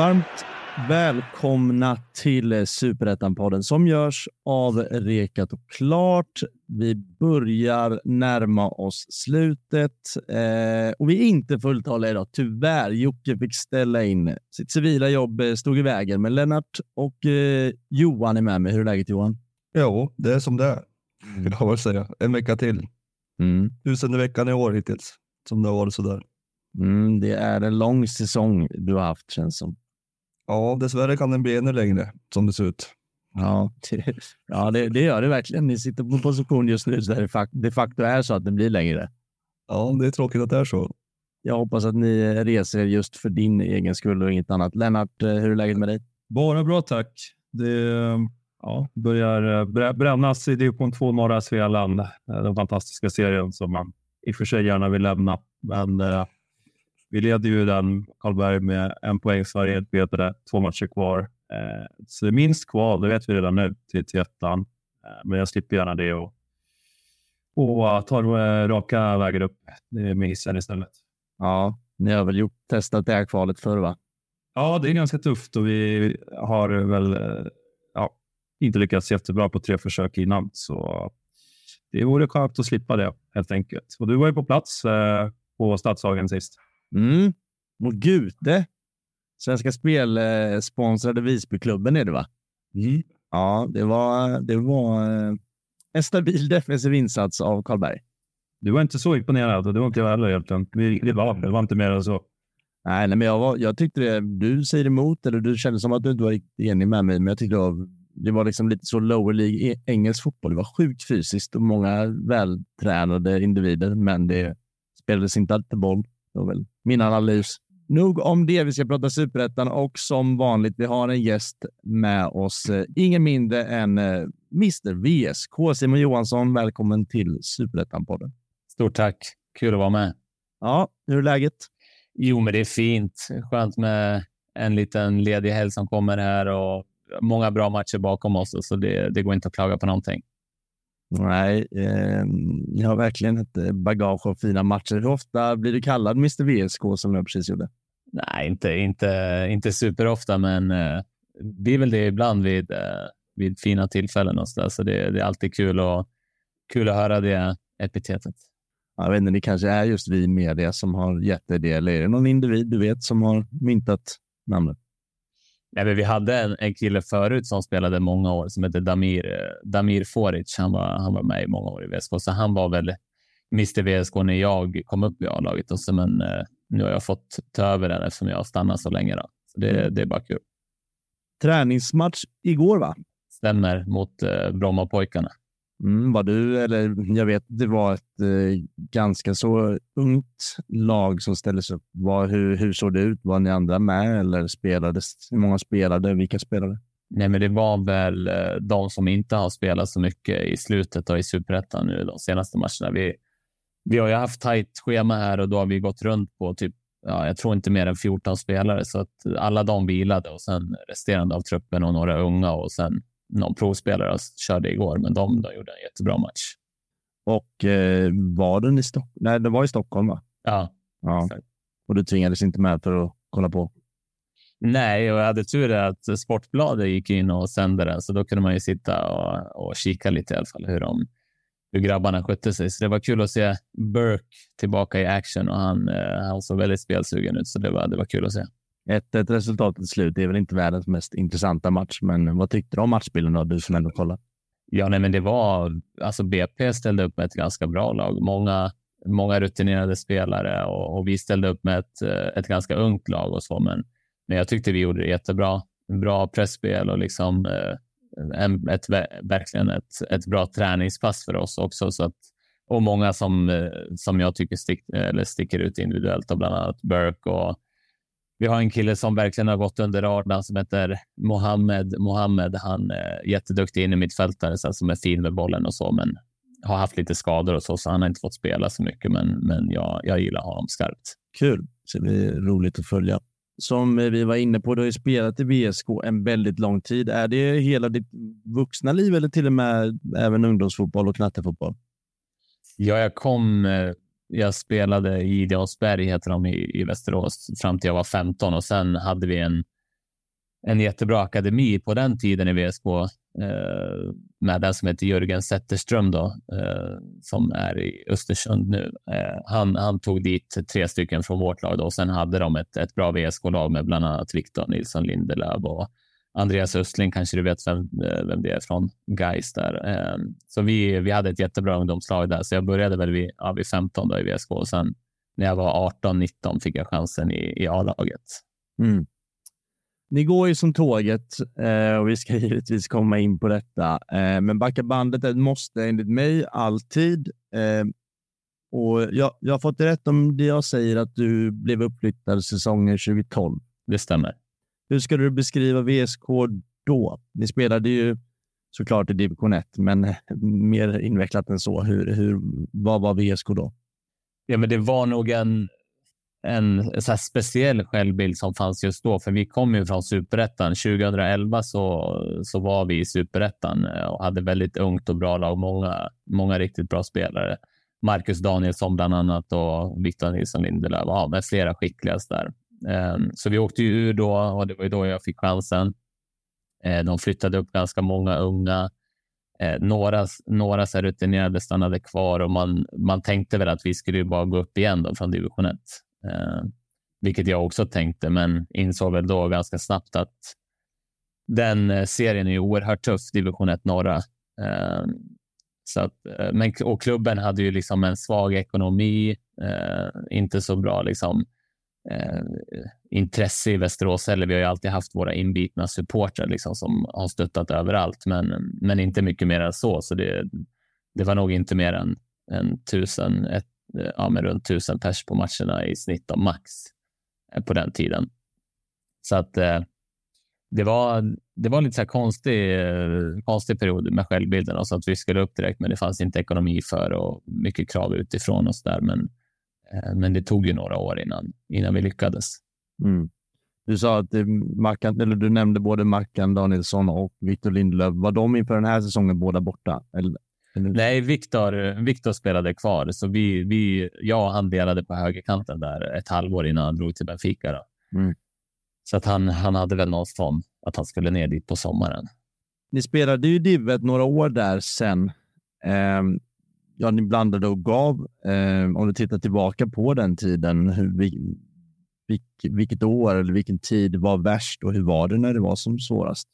Var mı? Välkomna till Superettan-podden som görs av Rekat och Klart. Vi börjar närma oss slutet eh, och vi är inte fulltaliga idag. Tyvärr. Jocke fick ställa in. Sitt civila jobb eh, stod i vägen, men Lennart och eh, Johan är med mig. Hur är läget Johan? Jo, det är som det är. Vill jag väl säga. En vecka till. Mm. Tusende veckan i år hittills. Som det har varit sådär. Mm, det är en lång säsong du har haft känns som. Ja, dessvärre kan den bli ännu längre som det ser ut. Ja, det, ja det, det gör det verkligen. Ni sitter på en position just nu där det de facto är så att den blir längre. Ja, det är tråkigt att det är så. Jag hoppas att ni reser er just för din egen skull och inget annat. Lennart, eh, hur är läget med dig? Bara bra tack. Det ja, börjar eh, brännas i division 2 norra Svealand. Eh, den fantastiska serien som man i och för sig gärna vill lämna. Men vi leder ju den, Karlberg, med en poäng Sverige ledare, två matcher kvar. Eh, så minst kval, det vet vi redan nu, till, till ettan. Eh, men jag slipper gärna det och, och tar eh, raka vägar upp med hissen istället. Ja, ni har väl gjort, testat det här kvalet förr, va? Ja, det är ganska tufft och vi har väl eh, ja, inte lyckats jättebra på tre försök innan. Så det vore skönt att slippa det helt enkelt. Och du var ju på plats eh, på Stadshagen sist. Mm. Mot Gute. Svenska Spel-sponsrade Visbyklubben är det, va? Mm. Ja, det var, det var eh, en stabil defensiv insats av Karlberg. Du var inte så imponerad och det var inte jag heller egentligen. Det var, det var inte mer än så. Nej, nej men jag, var, jag tyckte det. Du säger emot eller du kände som att du inte var enig med mig, men jag tyckte det var, det var liksom lite så lower League engelsk fotboll. Det var sjukt fysiskt och många vältränade individer, men det spelades inte alltid boll. Det var väl min analys. Nog om det. Vi ska prata superettan och som vanligt, vi har en gäst med oss. Eh, ingen mindre än eh, Mr VSK. Simon Johansson, välkommen till Superettan-podden. Stort tack. Kul att vara med. Ja, hur är läget? Jo, men det är fint. Skönt med en liten ledig helg som kommer här och många bra matcher bakom oss, så det, det går inte att klaga på någonting. Nej, eh, ni har verkligen ett eh, bagage av fina matcher. Hur ofta blir du kallad Mr VSK som jag precis gjorde? Nej, inte, inte, inte superofta, men eh, blir väl det ibland vid, eh, vid fina tillfällen och så, så det, det, är alltid kul, och, kul att höra det epitetet. Jag vet inte, det kanske är just vi media som har gett dig det, eller är det någon individ du vet som har myntat namnet? Nej, men vi hade en, en kille förut som spelade många år som hette Damir, eh, Damir Foric. Han var, han var med i många år i VSK, så han var väl Mr VSK när jag kom upp i A-laget. Men eh, nu har jag fått ta över den eftersom jag har stannat så länge. Då. Så det, mm. det är bara kul. Träningsmatch igår, va? Stämmer, mot eh, Brommapojkarna. Mm, var du, eller jag vet, det var ett eh, ganska så ungt lag som ställdes upp. Var, hur, hur såg det ut? Var ni andra med eller spelades? Hur många spelade? Vilka spelade? Nej, men det var väl eh, de som inte har spelat så mycket i slutet och i superettan nu de senaste matcherna. Vi, vi har ju haft tajt schema här och då har vi gått runt på typ, ja, jag tror inte mer än 14 spelare så att alla de vilade och sen resterande av truppen och några unga och sen någon provspelare körde igår, men de, de gjorde en jättebra match. Och eh, var den i Stockholm? Nej, det var i Stockholm, va? Ja. ja. Och du tvingades inte med för att kolla på? Nej, och jag hade tur att Sportbladet gick in och sände den, så då kunde man ju sitta och, och kika lite i alla fall hur, de, hur grabbarna skötte sig. Så det var kul att se Burke tillbaka i action och han, eh, han såg väldigt spelsugen ut, så det var, det var kul att se. Ett, ett resultat till slut det är väl inte världens mest intressanta match, men vad tyckte du om matchbilden då, du som ändå kollade? Ja, nej, men det var alltså BP ställde upp med ett ganska bra lag. Många, många rutinerade spelare och, och vi ställde upp med ett, ett ganska ungt lag och så, men, men jag tyckte vi gjorde det jättebra. Bra pressspel och liksom eh, en, ett, verkligen ett, ett bra träningspass för oss också. Så att, och många som, eh, som jag tycker stick, eller sticker ut individuellt, och bland annat Burke och vi har en kille som verkligen har gått under radarn som heter Mohammed. Mohammed, han är jätteduktig in i mittfältare så som är fin med bollen och så, men har haft lite skador och så, så han har inte fått spela så mycket. Men, men jag, jag gillar honom skarpt. Kul. Det blir roligt att följa. Som vi var inne på, du har ju spelat i VSK en väldigt lång tid. Är det hela ditt vuxna liv eller till och med även ungdomsfotboll och knattefotboll? Ja, jag kom eh, jag spelade i Ideonsberg, heter de, i, i Västerås fram till jag var 15 och sen hade vi en, en jättebra akademi på den tiden i VSK eh, med den som heter Jörgen Zetterström då, eh, som är i Östersund nu. Eh, han, han tog dit tre stycken från vårt lag då, och sen hade de ett, ett bra VSK-lag med bland annat Victor Nilsson Lindelöf och Andreas Östling kanske du vet vem, eh, vem det är från Gais där. Ehm, så vi, vi hade ett jättebra ungdomslag där, så jag började väl vid, ja, vid 15 då i VSK och sen när jag var 18-19 fick jag chansen i, i A-laget. Mm. Ni går ju som tåget eh, och vi ska givetvis komma in på detta. Eh, men backa bandet är ett måste enligt mig alltid. Och jag, jag har fått rätt om det jag säger att du blev uppflyttad säsongen 2012. Det stämmer. Hur skulle du beskriva VSK då? Ni spelade ju såklart i division 1, men mer invecklat än så. Hur, hur, vad var VSK då? Ja, men det var nog en, en så speciell självbild som fanns just då, för vi kom ju från superettan. 2011 så, så var vi i superettan eh, och hade väldigt ungt och bra lag. Många, många riktigt bra spelare. Marcus Danielsson bland annat och Victor Nilsson Lindelöf. Ja, med flera skickliga där. Ehm, så vi åkte ju ur då och det var ju då jag fick chansen. Ehm, de flyttade upp ganska många unga. Ehm, några, några så rutinerade stannade kvar och man, man tänkte väl att vi skulle bara gå upp igen då från division 1. Vilket jag också tänkte, men insåg väl då ganska snabbt att den eh, serien är ju oerhört tuff, division 1 norra. Så att, eh, men, och klubben hade ju liksom en svag ekonomi, eh, inte så bra liksom eh, intresse i Västerås heller. Vi har ju alltid haft våra inbitna supportrar liksom, som har stöttat överallt, men, men inte mycket mer än så. Så det, det var nog inte mer än, än tusen, ett, ja, men runt tusen pers på matcherna i snitt av max eh, på den tiden. Så att eh, det var, det var lite så konstig, eh, konstig period med självbilden och så att vi skulle upp direkt, men det fanns inte ekonomi för och mycket krav utifrån och så där. Men Eh, men det tog ju några år innan, innan vi lyckades. Mm. Du sa att Mackan, eller du nämnde både Mackan Danielsson och Victor Lindelöf. Var de inför den här säsongen båda borta? Eller? Nej, Victor, Victor spelade kvar, så vi, vi, jag och han delade på högerkanten där ett halvår innan han drog till Benfica. Då. Mm. Så att han, han hade väl någon form att han skulle ner dit på sommaren. Ni spelade ju Divet några år där sen. Um, ja, ni blandade och gav. Eh, om du tittar tillbaka på den tiden, hur, vilk, vilket år eller vilken tid var värst och hur var det när det var som svårast?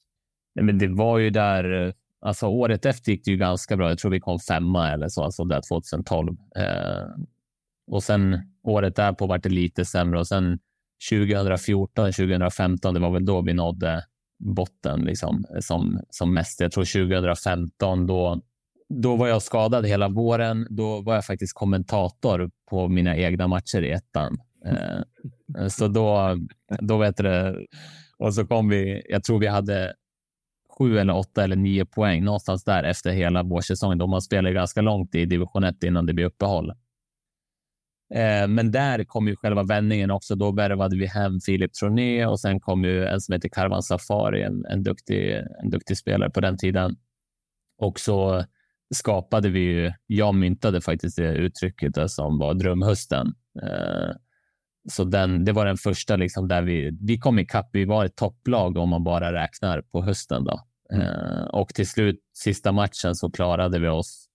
Nej, men det var ju där, eh, alltså året efter gick det ju ganska bra. Jag tror vi kom femma eller så, alltså där 2012. Eh, och sen året därpå var det lite sämre och sen 2014, 2015, det var väl då vi nådde botten liksom, eh, som, som mest. Jag tror 2015 då då var jag skadad hela våren. Då var jag faktiskt kommentator på mina egna matcher i ettan. Eh, så då, då vet det, och så kom vi, jag tror vi hade sju eller åtta eller nio poäng någonstans där efter hela vårsäsongen. De har spelat ganska långt i division 1 innan det blir uppehåll. Eh, men där kom ju själva vändningen också. Då värvade vi hem Filip Troné och sen kom ju en som heter Karvan Safari, en, en, duktig, en duktig spelare på den tiden. Och så skapade vi ju, jag myntade faktiskt det uttrycket som var drömhösten. Eh, så den, det var den första liksom där vi, vi kom ikapp. Vi var ett topplag om man bara räknar på hösten. Då. Mm. Eh, och till slut, sista matchen, så klarade vi oss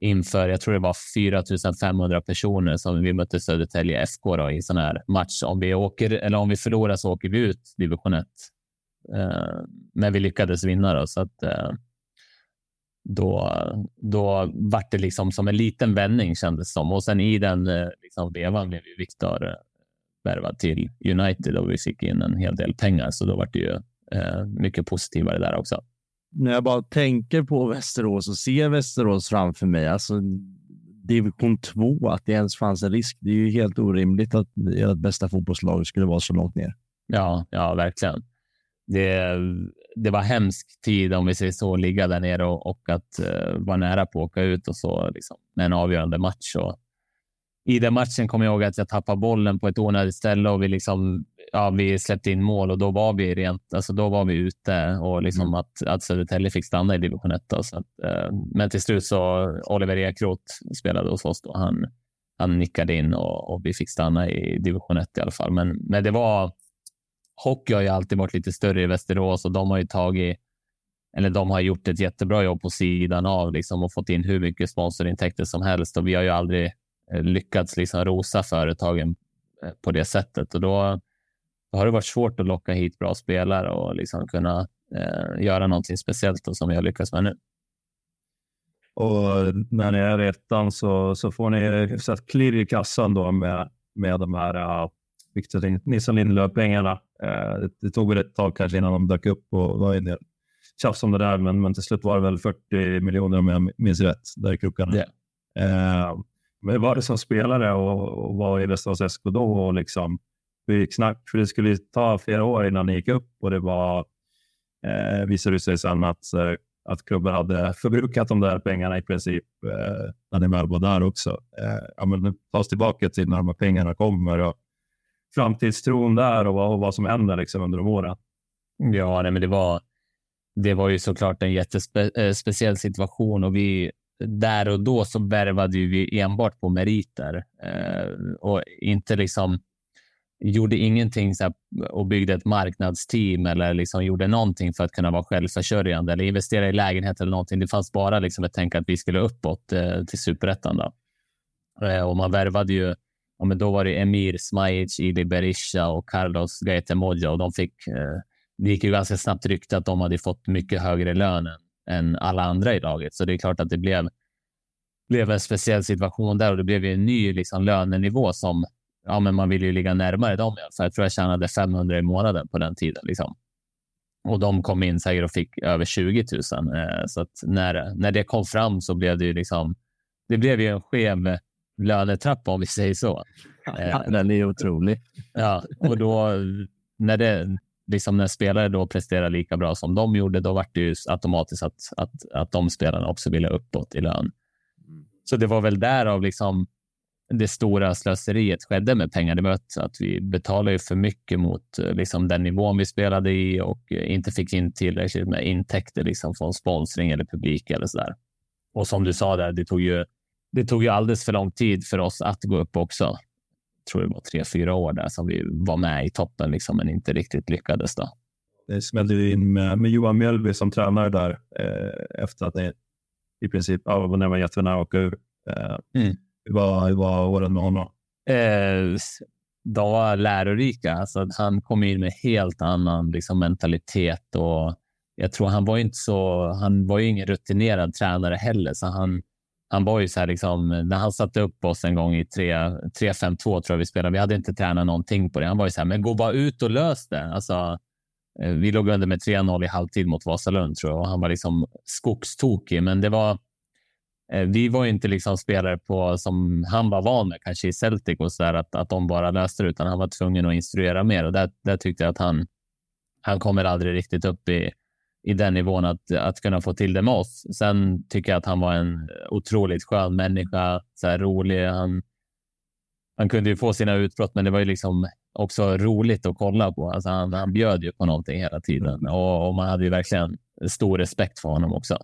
inför, jag tror det var 4 500 personer som vi mötte Södertälje FK då, i sån här match. Om vi, åker, eller om vi förlorar så åker vi ut division 1. Eh, men vi lyckades vinna då, så att då, då vart det liksom som en liten vändning kändes som. Och sen i den eh, liksom, vevan blev ju Viktor eh, värvad till United och vi fick in en hel del pengar. Så då vart det ju eh, mycket positivare där också. När jag bara tänker på Västerås och ser Västerås framför mig, alltså division 2, att det ens fanns en risk. Det är ju helt orimligt att ert bästa fotbollslag skulle vara så långt ner. Ja, ja verkligen. Det, det var hemsk tid om vi säger så, ligga där nere och, och att uh, vara nära på att åka ut och så liksom, med en avgörande match. Och, i den matchen kommer jag ihåg att jag tappade bollen på ett onödigt ställe och vi liksom ja, vi släppte in mål och då var vi rent, alltså då var vi ute och liksom mm. att, att Södertälje fick stanna i division 1. Då, så att, eh, men till slut så Oliver Ekroth spelade hos oss då. Han, han nickade in och, och, vi fick stanna i division 1 i alla fall. Men, men det var, hockey har ju alltid varit lite större i Västerås och de har ju tagit, eller de har gjort ett jättebra jobb på sidan av liksom och fått in hur mycket sponsorintäkter som helst och vi har ju aldrig eh, lyckats liksom rosa företagen eh, på det sättet och då då har det varit svårt att locka hit bra spelare och liksom kunna eh, göra någonting speciellt då, som jag lyckas med nu. Och när ni är i ettan så, så får ni hyfsat klirr i kassan då med, med de här uh, Victor Nilsson Lindelöf-pengarna. Uh, det, det, tog väl ett tag kanske innan de dök upp och var en del tjafs om det där, men, men till slut var det väl 40 miljoner om jag minns rätt, där i krokarna. Yeah. Uh, men var det som spelare och, och var i Västerås SK då och liksom hur gick snack? För det skulle ta flera år innan det gick upp och det var, eh, visade sig sen att, eh, att klubben hade förbrukat de där pengarna i princip eh, när det väl var där också. Eh, ja, men ta oss tillbaka till när de här pengarna kommer och framtidstron där och vad, och vad som händer liksom under de åren. Ja, nej, men det var, det var ju såklart en jättespeciell eh, situation och vi där och då så värvade vi enbart på meriter eh, och inte liksom gjorde ingenting så här, och byggde ett marknadsteam eller liksom gjorde någonting för att kunna vara självförsörjande eller investera i lägenhet eller någonting. Det fanns bara liksom ett tänk att vi skulle uppåt eh, till superettan. Eh, och man värvade ju, ja, men då var det Emir Smajic, Ili Berisha och Carlos Gaetemoja och de fick, eh, det gick ju ganska snabbt rykte att de hade fått mycket högre lön än, än alla andra i laget. Så det är klart att det blev, blev en speciell situation där och det blev ju en ny liksom, lönenivå som ja, men man vill ju ligga närmare dem. Så jag tror jag tjänade 500 i månaden på den tiden. Liksom. Och de kom in säkert och fick över 20 000. Eh, så att när, när det kom fram så blev det ju liksom, det blev ju en skev lönetrappa om vi säger så. Ja, eh, den är otrolig. Ja, och då när det liksom när spelare då presterar lika bra som de gjorde, då var det ju automatiskt att, att, att de spelarna också ville uppåt i lön. Mm. Så det var väl därav liksom det stora slöseriet skedde med pengar. Det var att vi betalade för mycket mot eh, liksom, den nivån vi spelade i och eh, inte fick in tillräckligt med intäkter liksom, från sponsring eller publik eller så där. Och som du sa, där, det, tog ju, det tog ju alldeles för lång tid för oss att gå upp också. Jag tror det var tre, fyra år där som vi var med i toppen, liksom, men inte riktigt lyckades. Då. Det smällde in med, med Johan Mjällby som tränare där eh, efter att ni i princip ja, var nära jättenära åka ur. Eh, mm. Hur var, hur var åren med honom? Eh, de var lärorika. Alltså, han kom in med helt annan liksom, mentalitet och jag tror han var inte så. Han var ju ingen rutinerad tränare heller, så han. Han var ju så här liksom när han satte upp oss en gång i 3-5-2 tror jag vi spelade. Vi hade inte tränat någonting på det. Han var ju så här, men gå bara ut och lös det. Alltså, eh, vi låg under med 3-0 i halvtid mot Vasalund tror jag och han var liksom skogstokig, men det var eh, vi var inte liksom spelare på som han var van med, kanske i Celtic och så där, att, att de bara löste det, utan han var tvungen att instruera mer och där, där tyckte jag att han, han kommer aldrig riktigt upp i, i den nivån att, att kunna få till det med oss. Sen tycker jag att han var en otroligt skön människa, så här rolig. Han, han kunde ju få sina utbrott, men det var ju liksom också roligt att kolla på. Alltså han, han bjöd ju på någonting hela tiden och, och man hade ju verkligen stor respekt för honom också.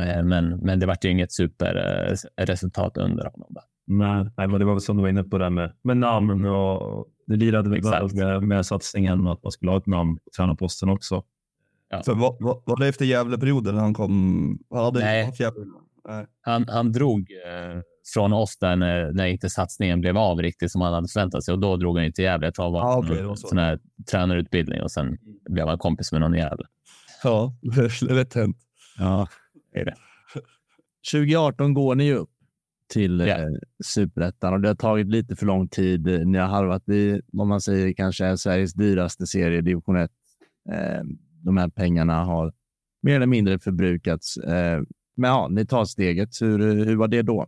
Eh, men, men det vart ju inget superresultat under honom. Nej, nej, men det var väl som du var inne på det med, med namn och det lirade väl med, med satsningen att man skulle ha ett namn på tränarposten också. Ja. För var, var, var det efter Gävleperioden han kom? Hade nej. nej. Han, han drog eh, från oss där när, när inte satsningen blev av riktigt som han hade förväntat sig och då drog han till Gävle. Jag tror han var ah, okay, någon sån här tränarutbildning och sen blev han kompis med någon i Gävle. Ja, det är lätt hänt. Ja är det. 2018 går ni upp till yeah. superettan och det har tagit lite för lång tid. Ni har halvat i vad man säger kanske är Sveriges dyraste serie, division 1. Eh, de här pengarna har mer eller mindre förbrukats. Eh, men ja, ni tar steget. Hur, hur var det då?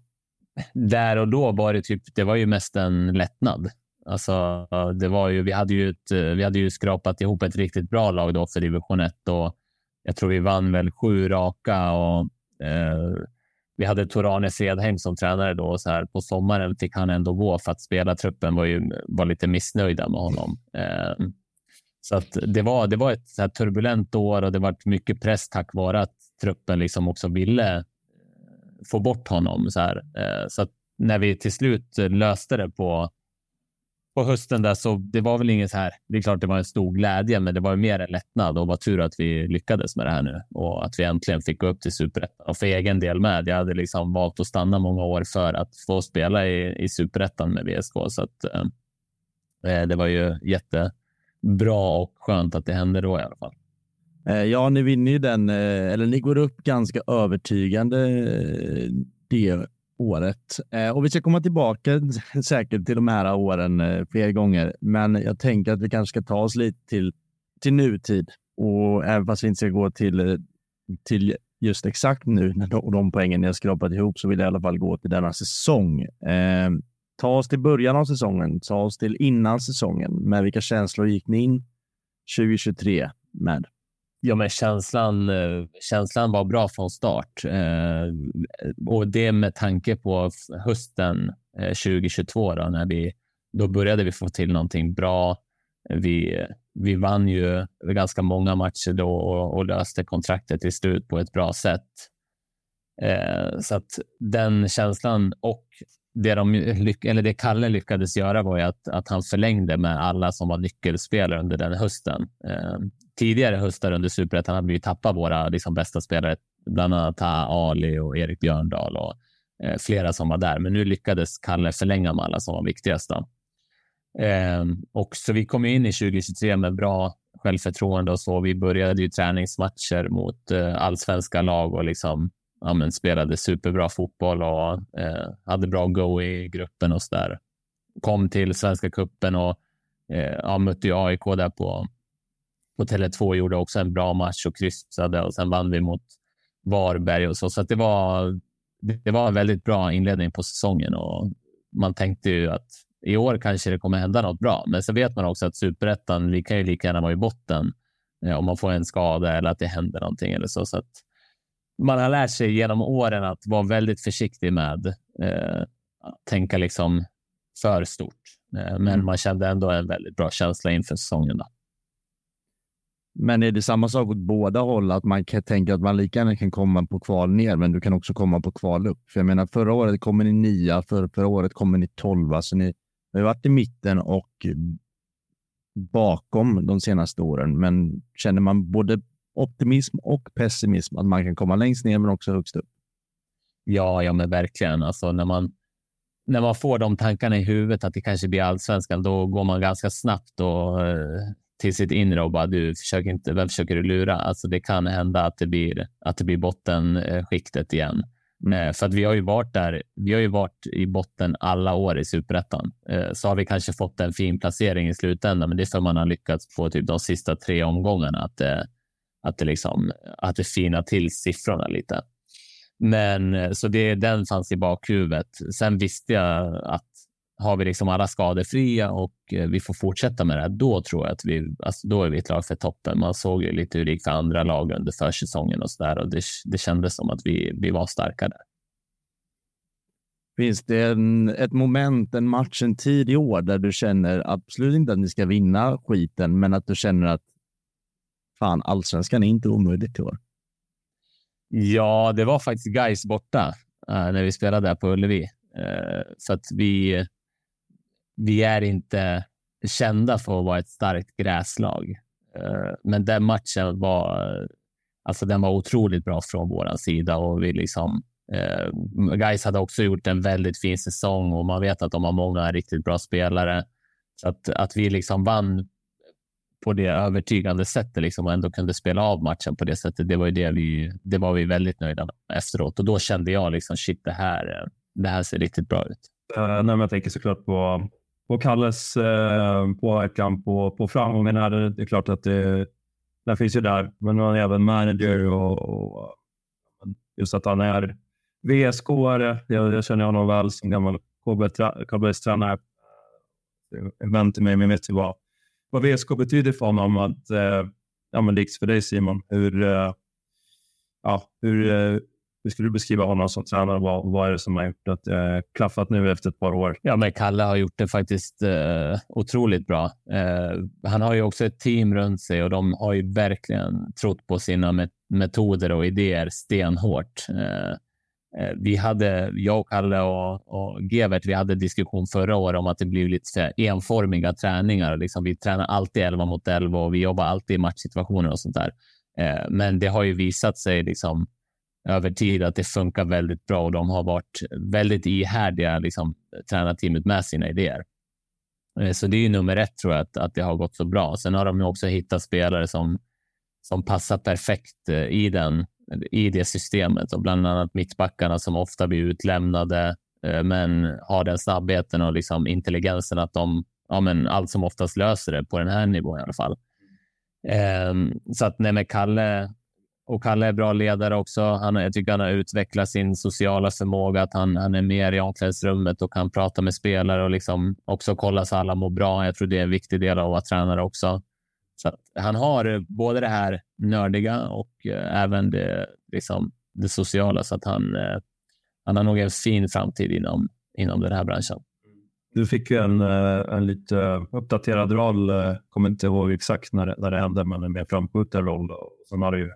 Där och då var det typ, det var ju mest en lättnad. Alltså, det var ju, vi, hade ju ett, vi hade ju skrapat ihop ett riktigt bra lag då för division 1 och jag tror vi vann väl sju raka och eh, vi hade Torane Fredheim som tränare då och så här på sommaren fick han ändå gå för att spelartruppen var ju var lite missnöjda med honom. Eh, så att det var, det var ett så turbulent år och det var mycket press tack vare att truppen liksom också ville eh, få bort honom. Så, här. Eh, så att när vi till slut löste det på på hösten där så det var väl inget så här. Det är klart det var en stor glädje, men det var mer en lättnad och var tur att vi lyckades med det här nu och att vi äntligen fick gå upp till superettan och för egen del med. Jag hade liksom valt att stanna många år för att få spela i, i superettan med VSK så att eh, eh, det var ju jättebra och skönt att det hände då i alla fall. Eh, ja, ni vinner ju den, eh, eller ni går upp ganska övertygande det året. Eh, och vi ska komma tillbaka säkert till de här åren eh, fler gånger. Men jag tänker att vi kanske ska ta oss lite till, till nutid. Och även fast vi inte ska gå till, eh, till just exakt nu när de, de poängen ni har skrapat ihop så vill jag i alla fall gå till denna säsong. Eh, ta oss till början av säsongen, ta oss till innan säsongen. Med vilka känslor gick ni in 2023 med? Ja, men känslan, eh, känslan var bra från start. Eh, och det med tanke på hösten eh, 2022 då, när vi, då började vi få till någonting bra. Vi, vi vann ju ganska många matcher då och, och löste kontraktet till slut på ett bra sätt. så att den känslan och det, de, eller det Kalle lyckades göra var ju att, att han förlängde med alla som var nyckelspelare under den hösten tidigare höstar under superettan hade vi tappat våra liksom, bästa spelare, bland annat Ali och Erik Björndal och eh, flera som var där. Men nu lyckades Kalle förlänga med alla som var viktigast. Eh, och så vi kom in i 2023 med bra självförtroende och så. Vi började ju träningsmatcher mot eh, allsvenska lag och liksom ja, men spelade superbra fotboll och eh, hade bra go i gruppen och så där. Kom till Svenska kuppen och eh, ja, mötte AIK där på på Tele2 gjorde också en bra match och kryssade och sen vann vi mot Varberg och så. Så det var. Det var en väldigt bra inledning på säsongen och man tänkte ju att i år kanske det kommer hända något bra. Men så vet man också att superettan, vi kan ju lika gärna vara i botten eh, om man får en skada eller att det händer någonting eller så. så att man har lärt sig genom åren att vara väldigt försiktig med eh, att tänka liksom för stort. Eh, men mm. man kände ändå en väldigt bra känsla inför säsongen. Då. Men är det samma sak åt båda håll? Att man kan tänka att man lika gärna kan komma på kval ner, men du kan också komma på kval upp. För jag menar, förra året kommer ni nia, för, förra året kommer ni tolva, så ni har varit i mitten och bakom de senaste åren. Men känner man både optimism och pessimism att man kan komma längst ner, men också högst upp? Ja, ja, men verkligen. Alltså när man när man får de tankarna i huvudet att det kanske blir allsvenskan, då går man ganska snabbt och eh, till sitt inre och bara du försöker inte, vem försöker du lura? Alltså det kan hända att det blir, att det blir bottenskiktet igen. Mm. Eh, för att vi har ju varit där. Vi har ju varit i botten alla år i superettan. Eh, så har vi kanske fått en fin placering i slutändan, men det är för man har lyckats få typ de sista tre omgångarna att det, att det liksom att det fina till siffrorna lite. Men eh, så det, den fanns i bakhuvudet. Sen visste jag att har vi liksom alla skadefria och eh, vi får fortsätta med det här, då tror jag att vi, alltså då är vi ett lag för toppen. Man såg ju lite hur det gick för andra lag under försäsongen och så där och det, det kändes som att vi, vi var starka där. Finns det en, ett moment, en match, en tid i år där du känner absolut inte att ni ska vinna skiten, men att du känner att fan, allsvenskan är inte omöjligt i år? Ja, det var faktiskt guys borta äh, när vi spelade där på Ullevi. Uh, så att vi, vi är inte kända för att vara ett starkt gräslag. Eh, men den matchen var, alltså den var otroligt bra från vår sida och vi liksom eh, Guys hade också gjort en väldigt fin säsong och man vet att de har många riktigt bra spelare. Så att, att vi liksom vann på det övertygande sättet liksom och ändå kunde spela av matchen på det sättet. Det var ju det vi, det var vi väldigt nöjda med efteråt och då kände jag liksom shit, det här, det här ser riktigt bra ut. Uh, nej, jag tänker såklart på på Kalles eh, påverkan på, på framgången här. Det är klart att det, den finns ju där, men han är även manager och, och just att han är VSK-are. Jag, jag känner honom väl som gammal KBS-tränare. En vän till mig, men vet ju vad, vad VSK betyder för honom. Att, eh, ja, men likt för dig Simon, hur, eh, ja, hur, eh, hur skulle du beskriva honom som tränare? Vad, vad är det som har gjort att det eh, klaffat nu efter ett par år? Ja, men Kalle har gjort det faktiskt eh, otroligt bra. Eh, han har ju också ett team runt sig och de har ju verkligen trott på sina met metoder och idéer stenhårt. Eh, eh vi hade, jag och Kalle och, och Gevert, vi hade diskussion förra året om att det blir lite enformiga träningar. Liksom, vi tränar alltid 11 mot 11 och vi jobbar alltid i matchsituationer och sånt där. Eh, men det har ju visat sig liksom, över tid att det funkar väldigt bra och de har varit väldigt ihärdiga, liksom, tränarteamet med sina idéer. Eh, så det är ju nummer ett tror jag, att, att det har gått så bra. Sen har de ju också hittat spelare som, som passar perfekt eh, i, den, i det systemet och bland annat mittbackarna som ofta blir utlämnade eh, men har den snabbheten och liksom intelligensen att de ja, men allt som oftast löser det på den här nivån i alla fall. Ehm, så att nej, med Kalle och Kalle är bra ledare också. Han, jag tycker han har utvecklat sin sociala förmåga, att han, han är mer i omklädningsrummet och kan prata med spelare och liksom också kolla så alla mår bra. Jag tror det är en viktig del av att vara tränare också. Så han har eh, både det här nördiga och eh, även det, liksom, det sociala, så att han, eh, han har nog en fin framtid inom, inom den här branschen. Du fick ju en, eh, en lite uppdaterad roll, eh, kommer inte ihåg exakt när det, när det hände, men en mer framskjuten roll. Sen har du ju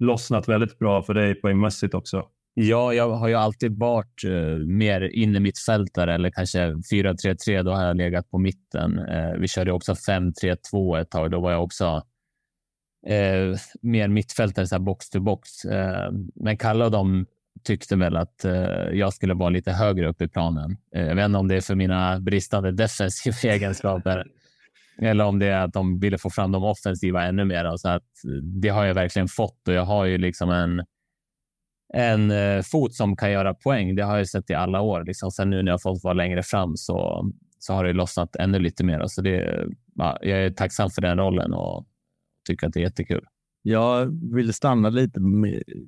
lossnat väldigt bra för dig poängmässigt också. Ja, jag har ju alltid varit eh, mer inne mittfältare eller kanske 4-3-3. Då har jag legat på mitten. Eh, vi körde också 5-3-2 ett tag. Då var jag också eh, mer mittfältare, så här box to box. Eh, men Kalle och de tyckte väl att eh, jag skulle vara lite högre upp i planen. Eh, jag vet inte om det är för mina bristande defensiva egenskaper eller om det är att de ville få fram de offensiva ännu mer. Så att det har jag verkligen fått och jag har ju liksom en, en eh, fot som kan göra poäng. Det har jag sett i alla år. Liksom. Sen nu när jag fått vara längre fram så, så har det lossnat ännu lite mer. Så det, ja, jag är tacksam för den rollen och tycker att det är jättekul. Jag vill stanna lite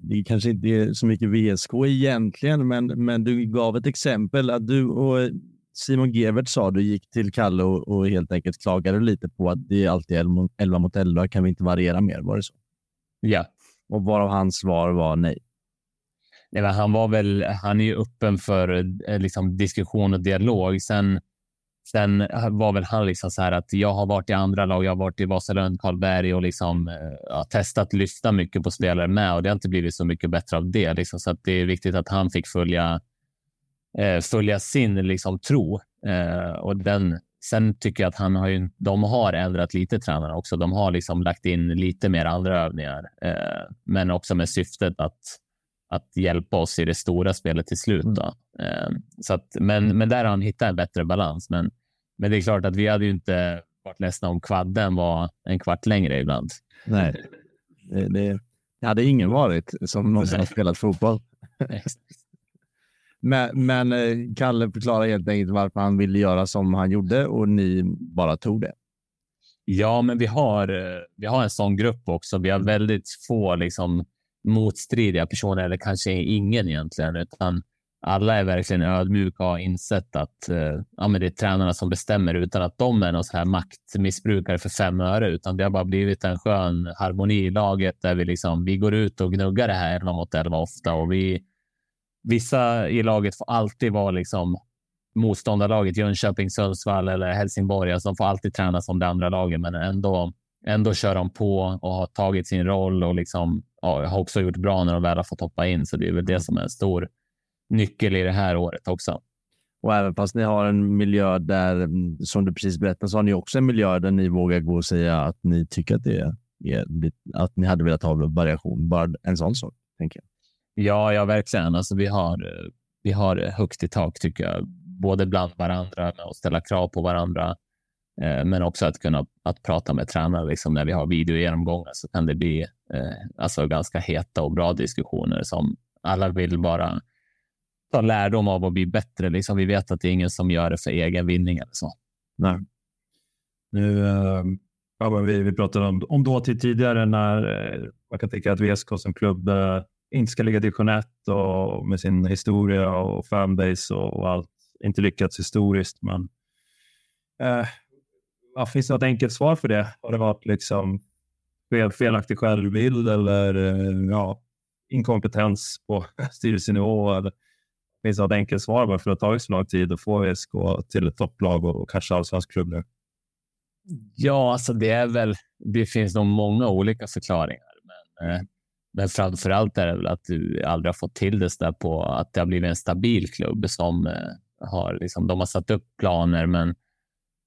det kanske inte är så mycket VSK egentligen, men, men du gav ett exempel att du och Simon Gevert sa du gick till Kalle och, och, helt enkelt klagade lite på att det är alltid 11 mot 11. Kan vi inte variera mer? Var det så? Ja. Och varav hans svar var nej. nej men han var väl. Han är ju öppen för eh, liksom, diskussion och dialog. Sen, sen var väl han liksom så här att jag har varit i andra lag. Jag har varit i Vasalund, Karlberg och liksom eh, ja, testat lyfta mycket på spelare med och det har inte blivit så mycket bättre av det. Liksom, så att det är viktigt att han fick följa eh, följa sin liksom, tro. Eh, och den, sen tycker jag att han har ju, de har ändrat lite tränarna också. De har liksom lagt in lite mer andra övningar, eh, men också med syftet att, att hjälpa oss i det stora spelet till slut. Då. Eh, så att, men, men där har han hittat en bättre balans. Men, men det är klart att vi hade ju inte varit ledsna om kvadden var en kvart längre ibland. Nej, det, det, det hade ingen varit som någonsin har spelat fotboll. Men, men eh, Kalle förklarar helt enkelt varför han ville göra som han gjorde och ni bara tog det. Ja, men vi har, eh, vi har en sån grupp också. Vi har väldigt få liksom, motstridiga personer, eller kanske ingen egentligen, utan alla är verkligen ödmjuka och har insett att eh, ja, men det är tränarna som bestämmer utan att de är någon så här maktmissbrukare för fem öre, utan det har bara blivit en skön harmoni i laget där vi, liksom, vi går ut och gnuggar det här 11 mot 11 ofta och vi vissa i laget får alltid vara liksom motståndarlaget, Jönköping, Sundsvall eller Helsingborg. Alltså de får alltid träna som det andra laget, men ändå, ändå kör de på och har tagit sin roll och liksom, ja, har också gjort bra när de väl har fått hoppa in. Så det är väl det som är en stor nyckel i det här året också. Och även fast ni har en miljö där, mm, som du precis berättade, så har ni också en miljö där ni vågar gå och säga att ni tycker att det är, att ni hade velat ha variation. Bara en sån sak, tänker jag. Ja, ja, verkligen. Alltså, vi, har, eh, vi har eh, högt i tak, tycker jag. Både bland varandra med att ställa krav på varandra, eh, men också att kunna att prata med tränare. Liksom, när vi har videogenomgångar så kan det bli eh, alltså, ganska heta och bra diskussioner som alla vill bara ta lärdom av och bli bättre. Liksom, vi vet att det är ingen som gör det för egen vinning eller så. Nej. Nu, äh, ja, men vi, vi pratade om, om dåtid tidigare när äh, man kan tänka att VSK som klubb äh, inte ska ligga division 1 och med sin historia och fanbase och, och allt inte lyckats historiskt. Men eh, ja, finns det något enkelt svar för det? Har det varit liksom fel, felaktig självbild eller eh, ja, inkompetens på styrelsenivå. Eller, finns något enkelt svar varför det har tagit så lång tid att få ESK till ett topplag och kanske allsvensk klubb nu. Ja, alltså det är väl. Det finns nog många olika förklaringar, men, eh, men framför allt är det väl att du aldrig har fått till det där på att det har blivit en stabil klubb som eh, har liksom. De har satt upp planer, men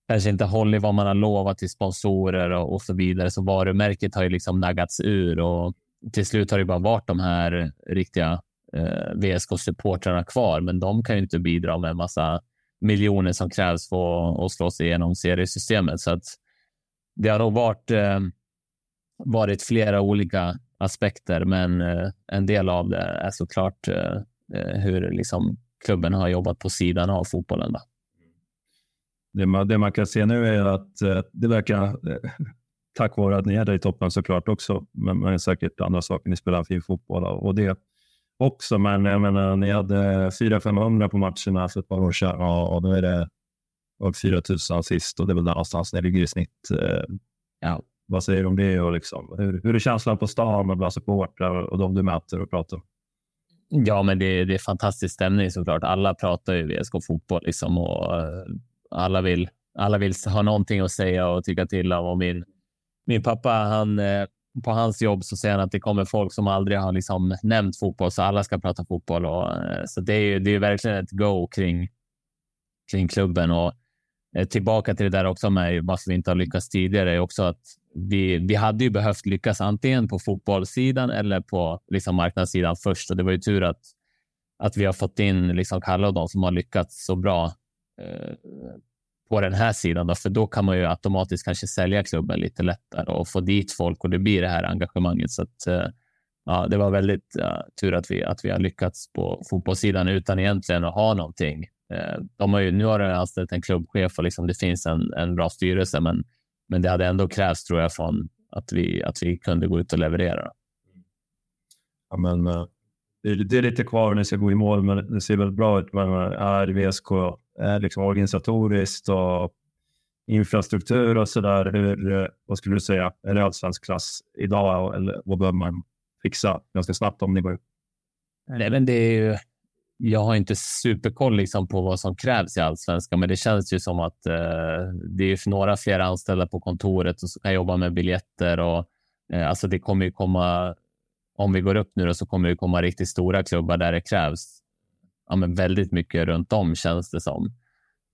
kanske inte hållit vad man har lovat till sponsorer och, och så vidare. Så varumärket har ju liksom naggats ur och till slut har det bara varit de här riktiga eh, VSK-supportrarna kvar, men de kan ju inte bidra med en massa miljoner som krävs för att slå sig igenom seriesystemet. Så att det har nog varit, eh, varit flera olika aspekter, men eh, en del av det är såklart eh, eh hur liksom klubben har jobbat på sidan av fotbollen. Då. Det, man, det man kan se nu är att det verkar, tack vare att ni är där i toppen såklart också, men, men säkert andra saker. Ni spelar fin fotboll och det också. Men jag menar, ni hade 400-500 på matcherna för ett par år sedan och, och då är det 4 000 sist och det är väl där någonstans ni ligger i snitt. Ja. Vad säger du om det och liksom, hur, hur är känslan på stan med bland supportrar och de du möter och pratar? Ja, men det, det är fantastisk stämning såklart. Alla pratar ju VSK fotboll liksom och eh, alla vill, alla vill ha någonting att säga och tycka till om. Och min, min pappa, han, eh, på hans jobb så säger han att det kommer folk som aldrig har liksom nämnt fotboll, så alla ska prata fotboll. Och, eh, så det är ju det är verkligen ett go kring, kring klubben. Och tillbaka till det där också med varför vi inte har lyckats tidigare är också att vi, vi hade ju behövt lyckas antingen på fotbollssidan eller på liksom marknadssidan först. Och det var ju tur att, att vi har fått in liksom Kalle och de som har lyckats så bra eh, på den här sidan. Då, för då kan man ju automatiskt kanske sälja klubben lite lättare och få dit folk och det blir det här engagemanget. Så att, eh, ja, det var väldigt ja, tur att vi, att vi har lyckats på fotbollssidan utan egentligen att ha någonting. Eh, de har ju, nu har de anställt en klubbchef och liksom det finns en, en bra styrelse, men men det hade ändå krävts, tror jag, från att vi, att vi kunde gå ut och leverera. Ja, men, eh, det, är, det är lite kvar när ni ska gå i mål, men det ser väldigt bra ut. Men är VSK är liksom organisatoriskt och infrastruktur och så där. Hur, eh, vad skulle du säga? Är det allsvensk klass idag eller vad behöver man fixa ganska snabbt om ni går upp? Nej, men det är ju jag har inte superkoll liksom på vad som krävs i allsvenskan, men det känns ju som att eh, det är några fler anställda på kontoret och som kan jobba med biljetter och eh, alltså det kommer ju komma. Om vi går upp nu då, så kommer det komma riktigt stora klubbar där det krävs ja, men väldigt mycket runt om känns det som.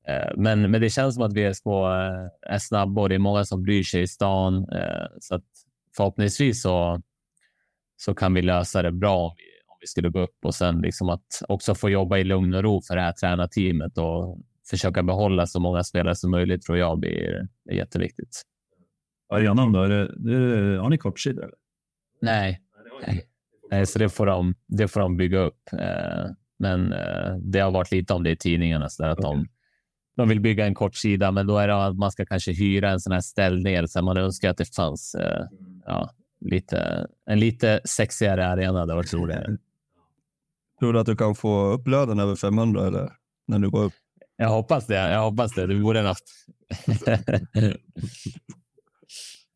Eh, men, men det känns som att VSK eh, är snabba och det är många som bryr sig i stan eh, så att förhoppningsvis så, så kan vi lösa det bra om vi vi skulle gå upp och sen liksom att också få jobba i lugn och ro för det här tränarteamet och försöka behålla så många spelare som möjligt tror jag blir är jätteviktigt. Arenan då? Är det, det, har ni kortsidor? Nej. Nej. Nej, så det får de, det får de bygga upp. Eh, men eh, det har varit lite om det i tidningarna, så att okay. de, de vill bygga en kortsida, men då är det att man ska kanske hyra en sån här ställning. Så man önskar att det fanns eh, ja, lite, en lite sexigare arena. Det var roligare. Tror du att du kan få upp lönen över 500 eller när du går upp? Jag hoppas det. Jag hoppas det. Det borde haft.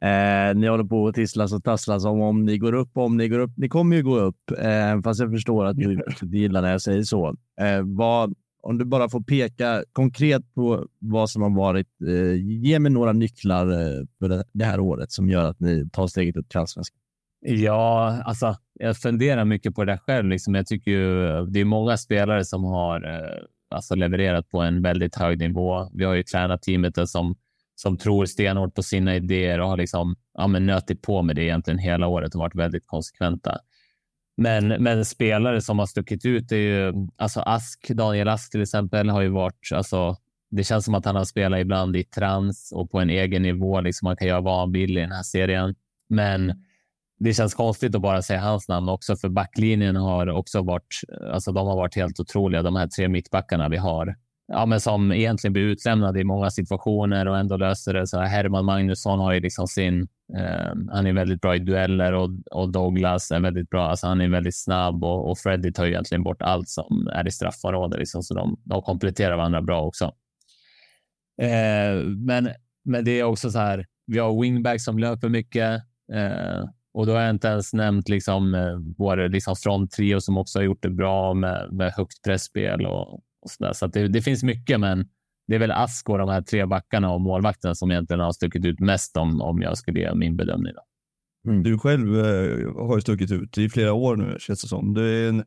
eh, ni håller på att tisslas och tasslas om om ni går upp. Om ni går upp. Ni kommer ju gå upp, eh, fast jag förstår att ni gillar när jag säger så. Eh, vad, om du bara får peka konkret på vad som har varit. Eh, ge mig några nycklar eh, för det här året som gör att ni tar steget upp till allsvenskan. Ja, alltså jag funderar mycket på det själv. Liksom. Jag tycker ju det är många spelare som har eh, alltså levererat på en väldigt hög nivå. Vi har ju tränarteamet som, som tror stenhårt på sina idéer och har liksom, ja, men nötit på med det egentligen hela året och varit väldigt konsekventa. Men, men spelare som har stuckit ut är ju alltså Ask, Daniel Ask till exempel, har ju varit alltså, det känns som att han har spelat ibland i trans och på en egen nivå. Liksom man kan göra vad han vill i den här serien. Men det känns konstigt att bara säga hans namn också, för backlinjen har också varit, alltså de har varit helt otroliga, de här tre mittbackarna vi har. Ja, men som egentligen blir utlämnade i många situationer och ändå löser det. Så Herman Magnusson har ju liksom sin, eh, han är väldigt bra i dueller och, och Douglas är väldigt bra. Alltså han är väldigt snabb och, och Freddie tar ju egentligen bort allt som är i straffområdet, liksom, så de, de kompletterar varandra bra också. Eh, men, men det är också så här, vi har wingback som löper mycket. Eh, och då har jag inte ens nämnt liksom, eh, vår liksom fronttrio som också har gjort det bra med, med högt pressspel och, och så där. Så det, det, finns mycket, men det är väl Ask och de här tre backarna och målvakten som egentligen har stuckit ut mest om, om jag skulle ge min bedömning. Då. Mm. Du själv eh, har ju stuckit ut i flera år nu känns det som. Du är, en,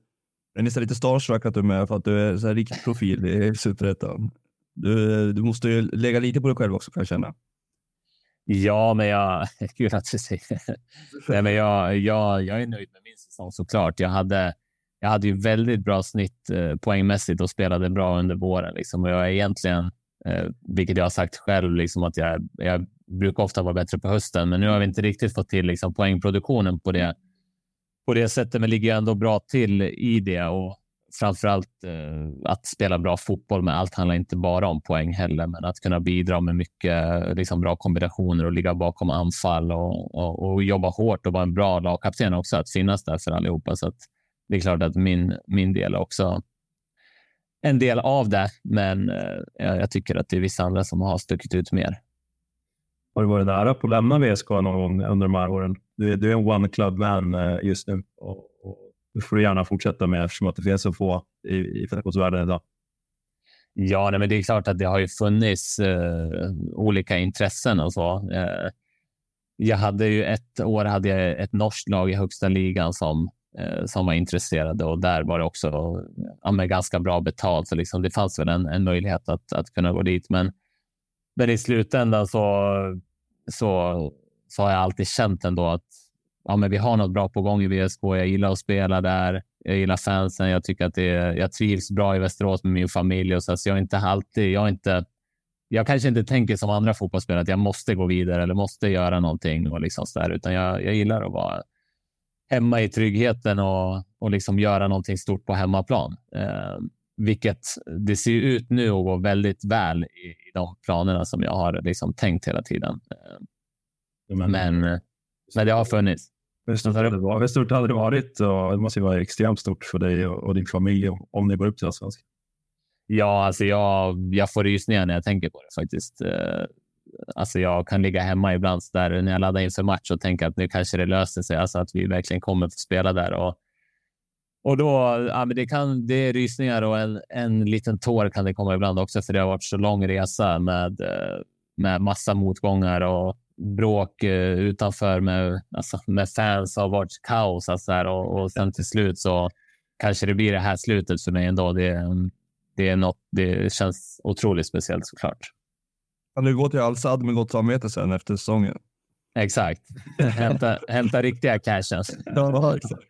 är nästan lite starstruck att du är med för att du är så här riktig profil i Superettan. Du, du måste ju lägga lite på dig själv också kan jag känna. Ja, men jag... Gud att du säger Nej, men jag, jag, jag är nöjd med min säsong såklart. Jag hade, jag hade ju väldigt bra snitt eh, poängmässigt och spelade bra under våren. Liksom. Och jag är egentligen, eh, vilket jag har sagt själv, liksom, att jag, jag brukar ofta vara bättre på hösten, men nu har vi inte riktigt fått till liksom, poängproduktionen på det, på det sättet, men ligger ändå bra till i det. Och framförallt eh, att spela bra fotboll, men allt handlar inte bara om poäng heller, men att kunna bidra med mycket liksom, bra kombinationer och ligga bakom anfall och, och, och jobba hårt och vara en bra lagkapten också, att finnas där för allihopa. Så att det är klart att min, min del är också en del av det, men eh, jag tycker att det är vissa andra som har stuckit ut mer. Har du varit nära på att lämna VSK någon gång under de här åren? Du är, du är en one club man eh, just nu och det får du gärna fortsätta med eftersom att det finns så få i, i fotbollsvärlden idag. Ja, nej, men det är klart att det har ju funnits eh, olika intressen och så. Eh, jag hade ju ett år hade jag ett norskt lag i högsta ligan som, eh, som var intresserade och där var det också ja, med ganska bra betalt. Så liksom, det fanns väl en, en möjlighet att, att kunna gå dit. Men, men i slutändan så, så, så har jag alltid känt ändå att ja, men vi har något bra på gång i VSK. Jag gillar att spela där. Jag gillar fansen. Jag tycker att det är, jag trivs bra i Västerås med min familj och så. så jag är inte alltid. Jag är inte. Jag kanske inte tänker som andra fotbollsspelare att jag måste gå vidare eller måste göra någonting och liksom så där, utan jag, jag gillar att vara hemma i tryggheten och, och liksom göra någonting stort på hemmaplan. Eh, vilket det ser ut nu att gå väldigt väl i, i de planerna som jag har liksom tänkt hela tiden. Eh, men, men, men det har funnits. Hur stort hade det varit? Hur stort hade det varit? Och det måste ju vara extremt stort för dig och, och din familj om ni går upp till Allsvenskan. Ja, alltså jag, jag får rysningar när jag tänker på det faktiskt. Eh, alltså jag kan ligga hemma ibland där när jag laddar inför match och tänka att nu kanske det löser sig, alltså att vi verkligen kommer få spela där. Och, och då, ja, men det, kan, det är rysningar och en, en liten tår kan det komma ibland också, för det har varit så lång resa med, eh, med massa motgångar och bråk eh, utanför med, alltså, med fans har varit kaos alltså, här, och, och sen till slut så kanske det blir det här slutet för mig ändå. Det, det, är något, det känns otroligt speciellt såklart. Kan du gå till Al-Sad med gott samvete sen efter säsongen? Exakt. hämta, hämta riktiga cashen. Ja, exakt.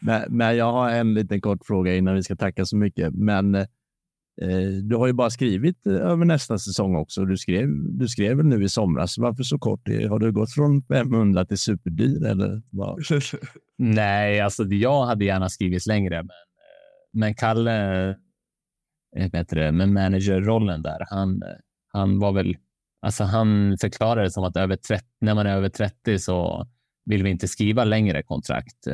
Men, men jag har en liten kort fråga innan vi ska tacka så mycket. Men Eh, Eh, du har ju bara skrivit eh, över nästa säsong också. Du skrev, du skrev väl nu i somras. Varför så kort? Eh, har du gått från 500 till superdyr eller vad? Nej, alltså jag hade gärna skrivit längre, men, men Kalle, bättre, men managerrollen där, han, han var väl, alltså han förklarade det som att över 30, när man är över 30 så vill vi inte skriva längre kontrakt.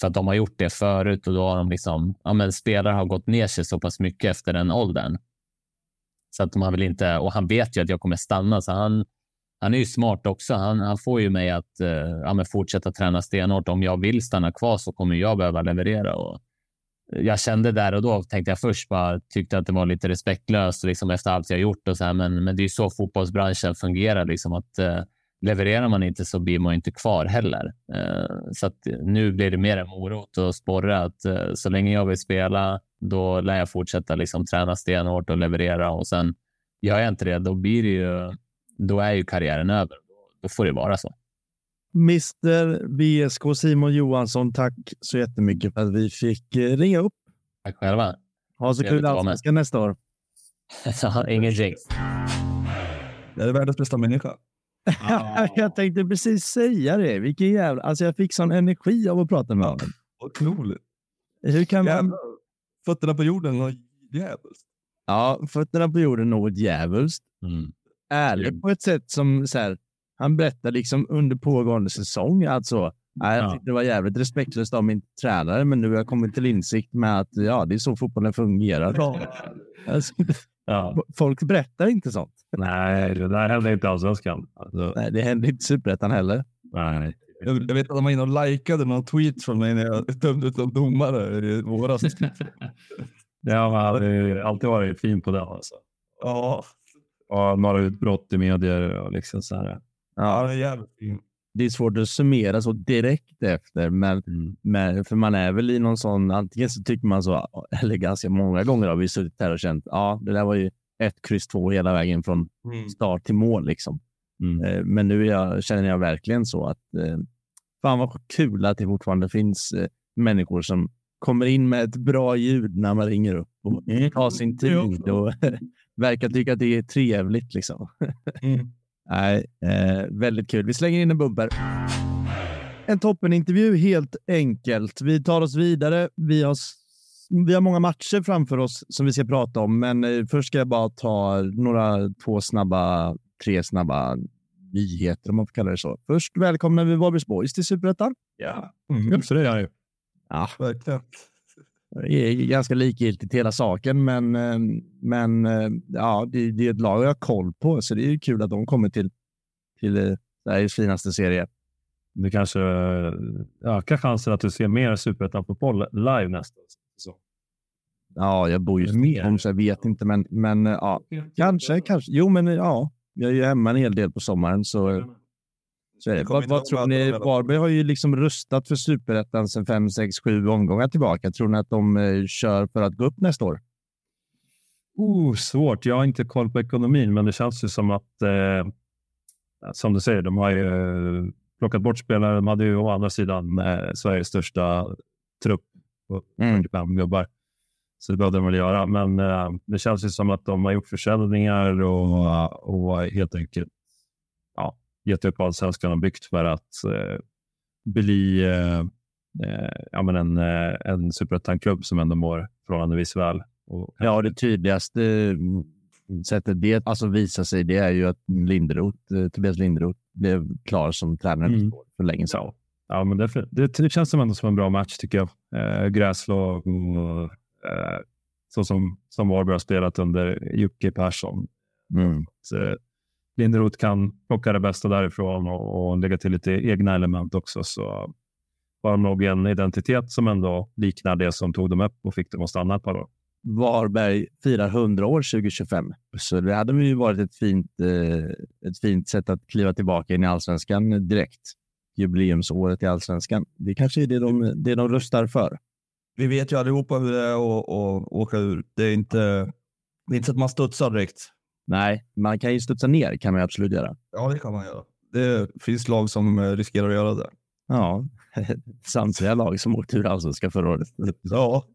För att de har gjort det förut och då har de liksom, ja men spelare har gått ner sig så pass mycket efter den åldern. Så att man vill inte, och han vet ju att jag kommer stanna, så han, han är ju smart också. Han, han får ju mig att eh, ja, men fortsätta träna stenhårt. Om jag vill stanna kvar så kommer jag behöva leverera. Och jag kände där och då, tänkte jag först, bara tyckte att det var lite respektlöst liksom efter allt jag gjort och så här, men, men det är ju så fotbollsbranschen fungerar, liksom att eh, levererar man inte så blir man inte kvar heller. Eh, så att nu blir det mer en morot och sporre att eh, så länge jag vill spela, då lär jag fortsätta liksom träna stenhårt och leverera och sen gör jag inte det, då blir det ju, då är ju karriären över. Då får det vara så. Mr VSK Simon Johansson, tack så jättemycket för att vi fick eh, ringa upp. Tack själva. Ha så kul allsvenskan nästa år. Ingen jinx. Det är världens bästa människa. jag tänkte precis säga det. Vilken jävla... Alltså jag fick sån energi av att prata med honom. Otroligt. Hur kan man... Fötterna på jorden, något djävulskt. Ja, fötterna på jorden, något djävulskt. Mm. Ärligt på ett sätt som så här, han berättar liksom under pågående säsong. Alltså, jag tyckte det var jävligt respektlöst av min tränare, men nu har jag kommit till insikt med att ja, det är så fotbollen fungerar. Alltså, Ja. Folk berättar inte sånt. Nej, det där händer inte i allsvenskan. Alltså. Nej, det händer inte i superettan heller. Nej. Jag, jag vet att han var inne och likade någon tweet från mig när jag dömde ut någon domare i våras. Det har ju alltid varit fin på den. Alltså. ja, Och några utbrott i medier och liksom så här. ja, han är jävligt fin. Det är svårt att summera så direkt efter, men, men för man är väl i någon sån, antingen så tycker man så, eller ganska många gånger har vi suttit här och känt, ja, det där var ju ett kryss två hela vägen från start till mål liksom. Mm. Eh, Men nu jag, känner jag verkligen så att eh, fan vad kul att det fortfarande finns eh, människor som kommer in med ett bra ljud när man ringer upp och tar sin tid och verkar tycka att det är trevligt. Liksom. Mm. Nej, eh, väldigt kul. Vi slänger in en bumper. En toppenintervju helt enkelt. Vi tar oss vidare. Vi har, vi har många matcher framför oss som vi ska prata om, men eh, först ska jag bara ta några, två snabba, tre snabba nyheter om man får kalla det så. Först välkomnar vi Varbergs Boys till Superettan. Ja, Mm. så det är ju. Ja, Verkligen. Är ganska likgiltigt hela saken, men, eh, men eh, ja, det, det är ett lag jag har koll på, så det är ju kul att de kommer till, till eh, Sveriges finaste serie. Det kanske eh, ökar chansen att du ser mer Superettan-fotboll live nästa säsong. Ja, jag bor ju i Mer? Stockholm, så jag vet inte, men, men eh, ja, kanske, kanske. Jo, men eh, ja, jag är ju hemma en hel del på sommaren, så, så är det. Vad, vad tror ni? Varberg har ju liksom rustat för Superettan sedan fem, sex, sju omgångar tillbaka. Tror ni att de eh, kör för att gå upp nästa år? Oh, svårt. Jag har inte koll på ekonomin, men det känns ju som att, eh, som du säger, de har ju eh, plockat bort spelare. De hade ju å andra sidan eh, Sveriges största trupp på Mm. 45 gubbar. Så det behövde de väl göra. Men eh, det känns ju som att de har gjort försäljningar och, och helt enkelt gett upp allsvenskan och byggt för att eh, bli eh, eh, ja, men en, eh, en superettan-klubb som ändå mår förhållandevis väl. Och Ja, det tydligaste mm, sättet det alltså visar sig, det är ju att Linderoth, eh, Tobias Linderoth blev klar som tränare Mm. för länge sedan. Ja, ja men det, det, det känns som ändå som en bra match tycker jag. Eh, gräslag och så som, som Varberg har spelat under Jocke Persson. Mm. Så, Linderoth kan plocka det bästa därifrån och, och lägga till lite egna element också. Så har de nog en identitet som ändå liknar det som tog dem upp och fick dem att stanna ett par år. Varberg firar 100 år 2025, så det hade ju varit ett fint, eh, ett fint sätt att kliva tillbaka in i allsvenskan direkt. Jubileumsåret i allsvenskan. Det kanske är det de, det de rustar för. Vi vet ju allihopa hur det är att åka ur. Det är inte, det är inte så att man studsar direkt. Nej, man kan ju studsa ner kan man absolut göra. Ja, det kan man göra. Det finns lag som eh, riskerar att göra det. Ja, samtliga lag som åkte ur allsvenskan förra året. Ja.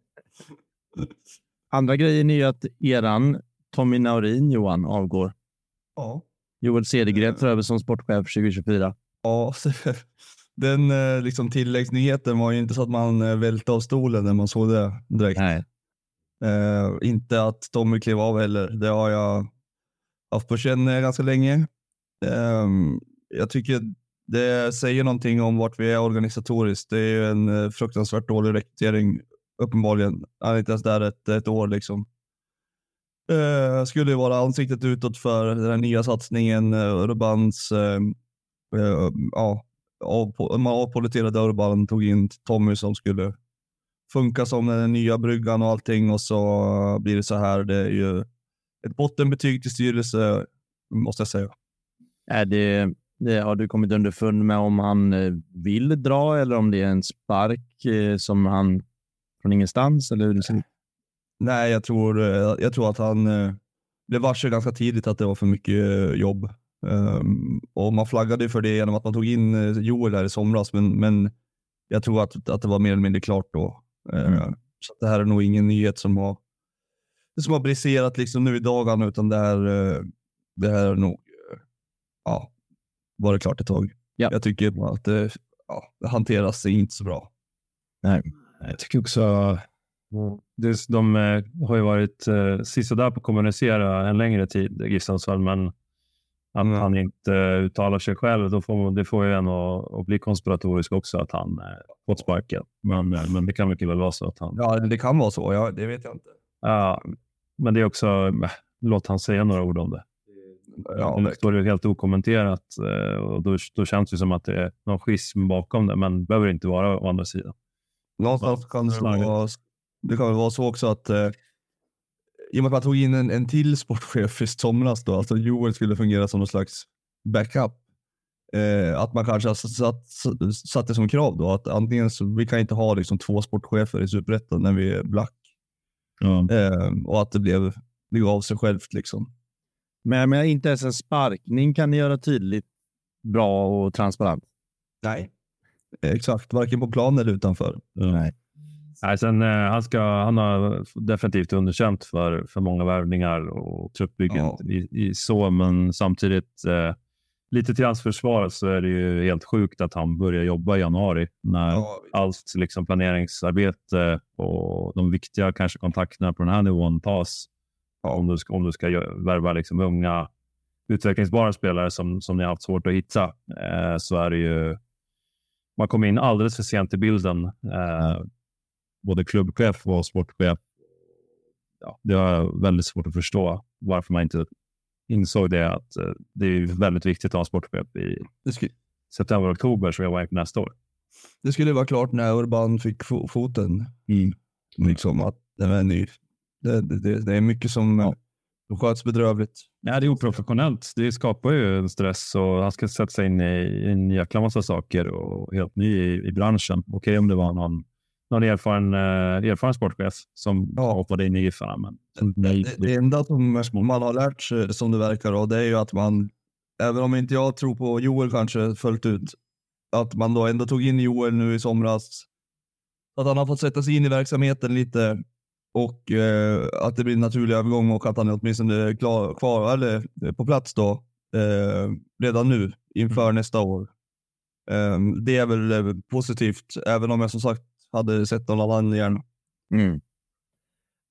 Andra grejen är ju att eran Tommy Naurin, Johan, avgår. Ja. Joel Cedergren tar över som sportchef 2024. Ja, den eh, liksom tilläggsnyheten var ju inte så att man eh, välte av stolen när man såg det direkt. Nej. Eh, inte att Tommy klev av heller. Det har jag haft på känn eh, ganska länge. Ehm, jag tycker det säger någonting om vart vi är organisatoriskt. Det är ju en eh, fruktansvärt dålig rekrytering uppenbarligen. Han är inte ens där ett, ett år liksom. Uh, skulle ju vara ansiktet utåt för den här nya satsningen. Uh, Urbans, eh, ehm, eh, ja, av, man avpoliterade Urban, tog in Tommy som skulle funka som den nya bryggan och allting och så blir det så här. Det är ju ett bottenbetyg till styrelse, måste jag säga. Är det, det, har du kommit underfund med om han eh, vill dra eller om det är en spark eh, som han från ingenstans? Eller hur det? Nej, jag tror, eh, jag tror att han blev varse ganska tidigt att det var för mycket jobb. Ehm, och man flaggade för det genom att man tog in Joel här i somras, men, men jag tror att, att det var mer eller mindre klart då. Eh, Så att det här är nog ingen nyhet som har, som har briserat liksom nu i dagarna, utan det här, eh, det här är nog eh, ja, varit klart ett tag. Ja. Jag tycker att det, ja, det hanteras inte så bra. Jag tycker också det, de eh, har ju varit eh, sisådär på att kommunicera en längre tid, Gifsonsson, men att Mm. han inte uttalar sig själv, då får, det får ju en att, att bli konspiratorisk också, att han eh, fått sparken. Men, men det kan mycket väl vara så att han... Ja, det kan vara så. Ja, det vet jag inte. Ja, men det är också, eh, låt han säga några ord om det. Ja, det står ju helt okommenterat eh, och då, då känns det som att det är någon schism bakom det, men det behöver inte vara å andra sidan. Någonstans kan det vara, det kan väl vara så också att eh, i och med att man tog in en, en till sportchef i somras då, alltså Joel skulle fungera som någon slags backup. Eh, att man kanske har satt, satt det som krav då att antingen så vi kan inte ha liksom två sportchefer i Superettan när vi är black eh, och att det blev det gav sig självt liksom. Men, men inte ens en sparkning kan ni göra tydligt bra och transparent. Nej. Exakt, varken på plan eller utanför. Nej. Nej, sen, eh, han, ska, han har definitivt underkänt för, för många värvningar och truppbyggen Ja. i, i så, men samtidigt eh, lite till hans försvar så är det ju helt sjukt att han börjar jobba i januari när Ja, allt liksom planeringsarbete och de viktiga kanske kontakterna på den här nivån tas. Om du ska, om du ska värva liksom unga utvecklingsbara spelare som, som ni har haft svårt att hitta eh, så är det ju man kommer in alldeles för sent i bilden. Eh, både klubbchef och sportchef. Ja, det har jag väldigt svårt att förstå varför man inte insåg det att eh, det är väldigt viktigt att ha en sportchef i september, oktober så jag var inför nästa år. det skulle vara klart när Urban fick fo foten. Liksom att det var ny. Det, det, det, är mycket som ja. sköts bedrövligt. Ja, det är oprofessionellt. Det skapar ju en stress och han ska sätta sig in i, en jäkla massa saker och helt ny i, i branschen. Okej om det var någon, någon erfaren, eh, erfaren sportchef som Ja. hoppade in i Giffarna. Men nej, Det, det enda som man har lärt sig, som det verkar, då, det är ju att man, även om inte jag tror på Joel kanske fullt ut, att man då ändå tog in Joel nu i somras. Att han har fått sätta sig in i verksamheten lite och eh, att det blir en naturlig övergång och att han är åtminstone klar, kvar, eller eh, på plats då eh, redan nu inför nästa år. Eh, det är väl eh, positivt, även om jag som sagt hade sett någon annan gärna. Mm.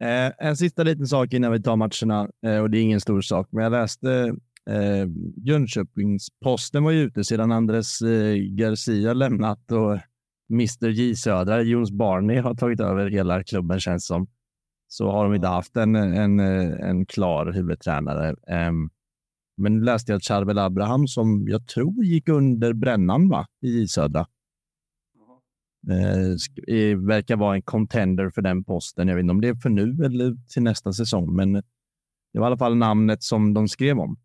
Eh, en sista liten sak innan vi tar matcherna, eh, och det är ingen stor sak, men jag läste eh, Jönköpings-Posten var ju ute sedan Andres eh, Garcia lämnat och Mr J Södra, Jons Barney, har tagit över hela klubben känns som. Så har de inte haft en, en, eh, en klar huvudtränare. Ehm, men läste jag att Charbel Abraham, som jag tror gick under brännan va? i J Södra, Eh, verkar vara en contender för den posten. Jag vet inte om det är för nu eller till nästa säsong, men det var i alla fall namnet som de skrev om.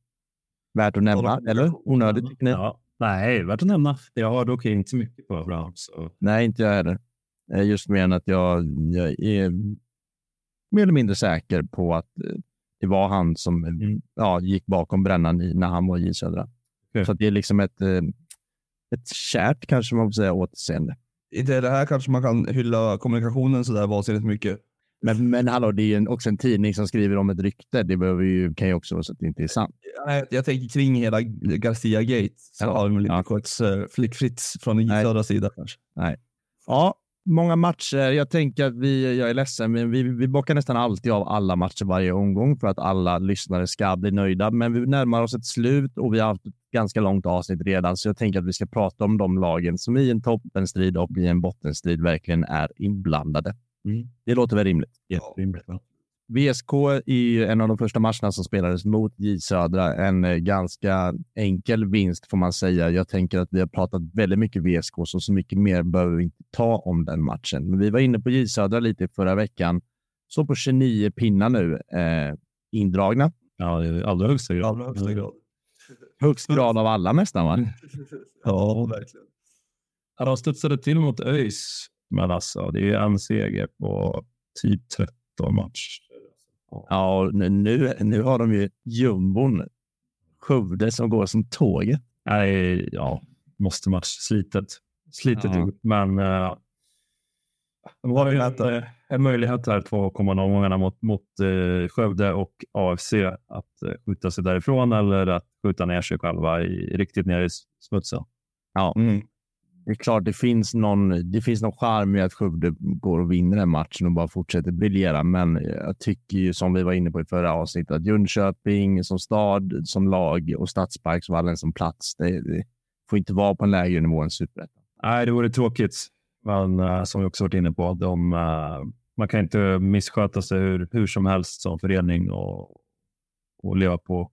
Värt att nämna, eller? Onödigt, tycker ni? Ja, nej, värt att nämna. Jag har dock inte så mycket på Abraham. Så. Nej, inte jag heller. Eh, Just mer än att jag, jag är mer eller mindre säker på att eh, det var han som eh, Mm. ja, gick bakom brännan i, när han var i Södra. Okej. Så att det är liksom ett, ett kärt, kanske man får säga, återseende. Inte det här kanske man kan hylla kommunikationen sådär vansinnigt mycket. Men, men hallå, det är ju en, också en tidning som skriver om ett rykte. Det behöver ju, kan ju också vara så att det inte är sant. Nej, jag tänker kring hela Garcia Gate så Ja. har de lite Ja. skötts uh, flickfritt från Nej. södra sida kanske. Ja, många matcher. Jag tänker att vi, jag är ledsen, men vi, vi bockar nästan alltid av alla matcher varje omgång för att alla lyssnare ska bli nöjda. Men vi närmar oss ett slut och vi har haft ett ganska långt avsnitt redan, så jag tänker att vi ska prata om de lagen som i en toppenstrid och i en bottenstrid verkligen är inblandade. Det låter väl rimligt? Jätterimligt. va? VSK i en av de första matcherna som spelades mot J Södra. En eh, ganska enkel vinst får man säga. Jag tänker att vi har pratat väldigt mycket VSK, så så mycket mer behöver vi inte ta om den matchen. Men vi var inne på J Södra lite förra veckan. Så på 29 pinnar nu eh, indragna. Ja, i allra högsta grad. Allra högsta grad. Högst grad av alla nästan, va? Ja, verkligen. De studsade till mot ÖIS, men alltså det är ju en seger på typ 13 matcher. Ja, och nu, nu, har de ju jumbon. Skövde som går som tåget. Nej, ja, måste match. Slitet. Slitet Ja. ut. Men uh, de har ju ett, eh, en möjlighet här två kommande omgångarna mot, mot uh, Skövde och AFC att uh, skjuta sig därifrån eller att skjuta ner sig själva i, riktigt ner i smutsen. Ja, Mm det är klart det finns någon, det finns någon charm i att Skövde går och vinner den matchen och bara fortsätter briljera. Men jag tycker ju som vi var inne på i förra avsnittet att Jönköping som stad, som lag och Stadsparksvallen som plats, det, det får inte vara på en lägre nivå än superettan. Nej, det vore tråkigt. Men eh, som vi också varit inne på, de, eh, man kan inte missköta sig hur, hur som helst som förening och, och leva på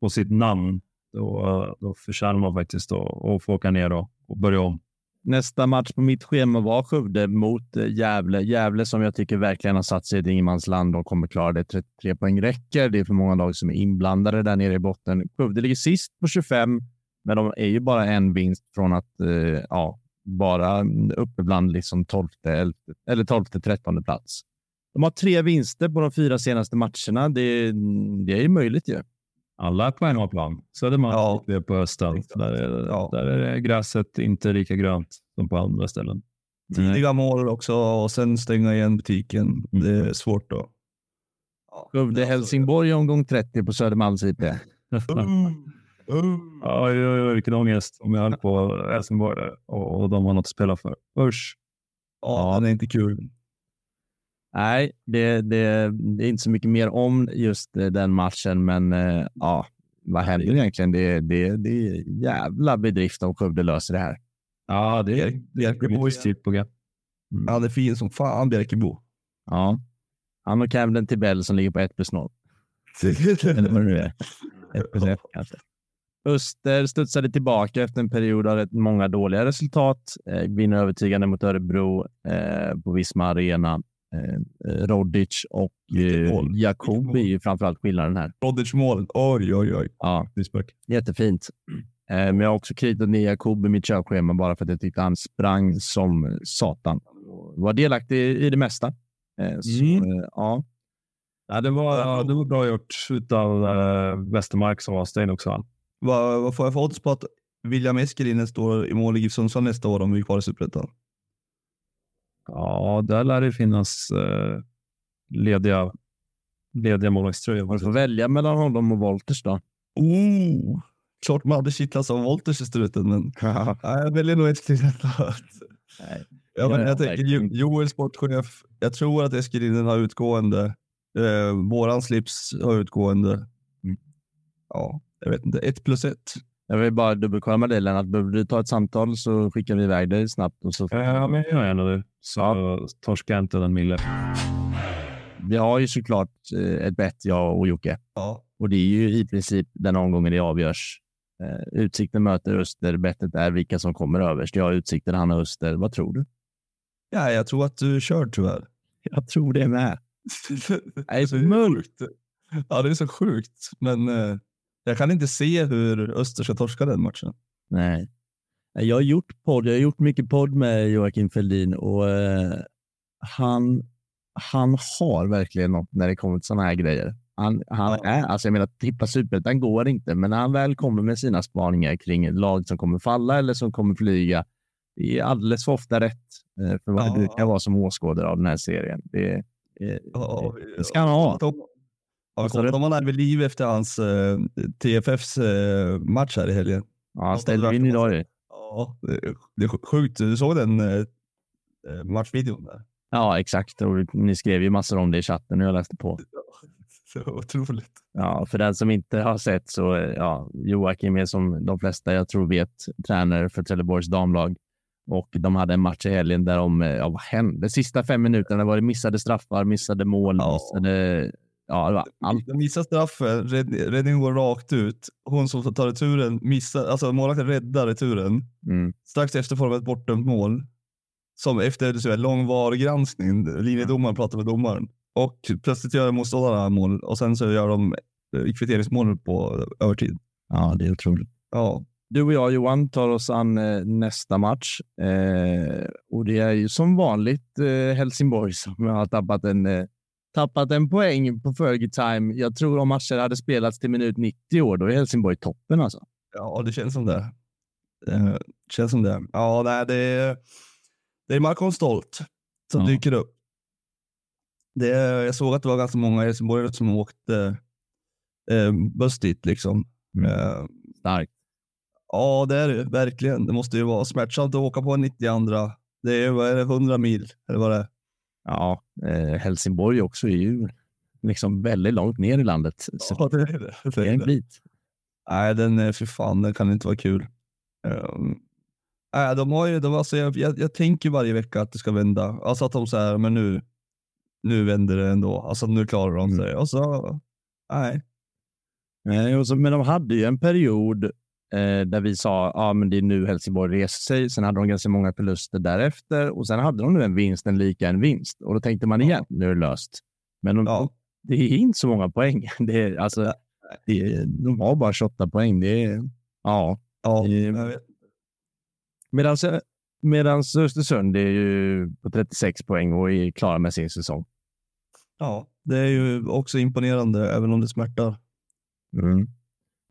på sitt namn, då, eh, då förtjänar man faktiskt att, att få åka ner och, och börja om. Nästa match på mitt schema var Skövde mot eh, Gävle. Gävle som jag tycker verkligen har satt sig i ett ingenmansland och kommer klara det. 33 poäng räcker. Det är för många lag som är inblandade där nere i botten. Skövde ligger sist på 25, men de är ju bara en vinst från att eh, ja, bara uppe bland liksom 12 eller 12 13 plats. De har tre vinster på de fyra senaste matcherna. Det, det är ju möjligt ju. Alla på hemmaplan. Södermalm ja. det på hösten. Där är, ja. där är gräset inte lika grönt som på andra ställen. Tidiga mål också och sen stänga igen butiken. Mm. Det är svårt då. Skövde Helsingborg omgång 30 på Södermalms IP. Oj, oj, oj, vilken ångest om jag höll på Helsingborg och, och de har något att spela för. Usch. Ja, ja, det är inte kul. Nej, det, det, det, är inte så mycket mer om just eh, den matchen, men äh, ja, vad händer egentligen? Det, det, det är jävla bedrift om Skövde löser det här. Ja, det är Bjerkebo är stilt på mm. Han är fin som fan, Bjerkebo. Ja, han och Camden Tibell som ligger på 1 plus 0. Eller vad det nu är. 1 plus 1 kanske. Öster studsade tillbaka efter en period av rätt många dåliga resultat. Eh, vinner övertygande mot Örebro eh, på Visma Arena. Eh, Rodic och eh, Jakob är ju framförallt skillnaden här. Rodic mål. Oj, oj, oj. Ja, jättefint. Eh, men jag har också kritat ner Jakob i mitt körschema bara för att jag tyckte han sprang som satan. Var delaktig i det mesta. Eh, så, mm. ja. ja, det var, det var bra gjort av uh, Westermark som var sten också. Vad, vad får jag för odds på att William Eskelinen står i mål i GIF Sundsvall nästa år om vi är kvar i Superettan? Ja, där lär det finnas eh, lediga, lediga målvaktströjor. Du får välja mellan honom och Wolters då. Oh, klart man hade kittlats av Wolters i struten, men Nej, jag väljer nog Eskelinen. Nej. Ja, men jag tänker, Joel sportchef, jag tror att Eskelinen har utgående. Eh, våran slips har utgående. Mm. Ja, jag vet inte. Ett plus ett. Jag vill bara dubbelkolla med dig Lennart. Behöver du ta ett samtal så skickar vi iväg dig snabbt. Och så... Ja, men jag gör gärna det. Så ja. torskar jag inte den mille. Vi har ju såklart eh, ett bett, jag och Jocke. Ja. Och det är ju i princip den omgången det avgörs. Eh, utsikten möter Öster. Bettet är vilka som kommer överst. Jag har Utsikten, han har Öster. Vad tror du? Ja, jag tror att du kör tyvärr. Jag tror det med. det är så mörkt. Ja, det är så sjukt. Men eh, jag kan inte se hur Öster ska torska den matchen. Nej. Jag har gjort podd. Jag har gjort mycket podd med Joakim Feldin och eh, han, han har verkligen något när det kommer till sådana här grejer. Han, han är, alltså jag menar, tippa superettan går inte, men när han väl kommer med sina spaningar kring lag som kommer falla eller som kommer flyga, det är alldeles för ofta rätt eh, för vad ja. det brukar vara som åskådare av den här serien. Det, det, ja, det ska han ha. Har vi honom vid liv efter hans eh, TFFs eh, match här i helgen? Ja, han ställde in idag ju. Ja, det är sjukt. Du såg den uh, matchvideon där? Ja, exakt. Och ni skrev ju massor om det i chatten och jag läste på. Så otroligt. Ja, för den som inte har sett så, ja, Joakim är som de flesta jag tror vet tränare för Trelleborgs damlag. Och de hade en match i helgen där de, ja vad hände? Sista fem minuterna var det missade straffar, missade mål, ja. missade Ja, det var allt. De missar straffen, räddningen går rakt ut. Hon som tar returen missar, alltså målvakten räddar returen. Mm. Strax efter får de ett bortdömt mål. Som efter så här, lång VAR-granskning, linjedomaren pratar med domaren. Och plötsligt gör motståndarna mål och sen så gör de eh, kvitteringsmål på övertid. Ja, det är otroligt. Ja. Du och jag Johan tar oss an eh, nästa match. Eh, och det är ju som vanligt eh, Helsingborg som har tappat en eh, tappat en poäng på Fergie Time. Jag tror om matcher hade spelats till minut 90 år, då är Helsingborg toppen alltså. Ja, det känns som det. Det känns som det. Ja, nej, det är, det är Malcolm Stolt som ja. dyker upp. Det jag såg att det var ganska många helsingborgare som åkte eh, buss dit. Liksom. Mm. Eh, Starkt. Ja, det är det verkligen. Det måste ju vara smärtsamt att åka på en 92. Det är, vad är det, 100 mil eller vad det är. Ja, eh, Helsingborg också är ju liksom väldigt långt ner i landet. Så ja, det är det. Det är en bit. Nej, den är för fan, den kan inte vara kul. Um, nej, de har ju, de, alltså, jag, jag, jag tänker varje vecka att det ska vända. Alltså att de säger, men nu, nu vänder det ändå. Alltså nu klarar de mm. sig. Mm. Och så, nej. Nej, och så, men de hade ju en period eh, där vi sa ja, men det är nu Helsingborg reser sig. Sen hade de ganska många förluster därefter och sen hade de nu en vinst, en lika en vinst. Och då tänkte man igen, nu är det löst. Men de, Ja. det är inte så många poäng. Det är, alltså, det är, de har bara 28 poäng. Det är, ja. Ja, Eh, vet. Medan medans Östersund är ju på 36 poäng och är klara med sin säsong. ja, det är ju också imponerande, även om det smärtar. Mm.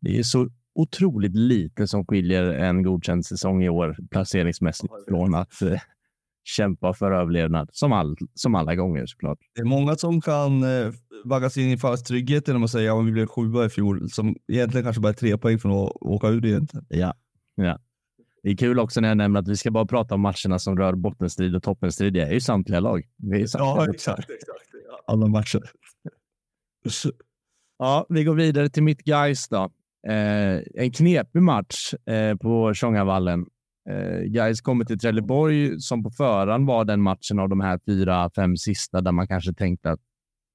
Det är så otroligt lite som skiljer en godkänd säsong i år placeringsmässigt Ja, från att eh, kämpa för överlevnad, som, all, som alla gånger såklart. Det är många som kan eh, vaggas in i falsk trygghet genom att säga att vi blev sjua i fjol, som egentligen kanske bara är tre poäng från att åka ur egentligen. Ja. ja. Det är kul också när jag nämner att vi ska bara prata om matcherna som rör bottenstrid och toppenstrid. Det är ju samtliga lag. Ju samtliga exakt. Alla matcher. Ja, vi går vidare till mitt Gais då. Eh, en knepig match eh, på Tjongavallen. Eh, Gais kommer till Trelleborg som på förhand var den matchen av de här fyra, fem sista där man kanske tänkte att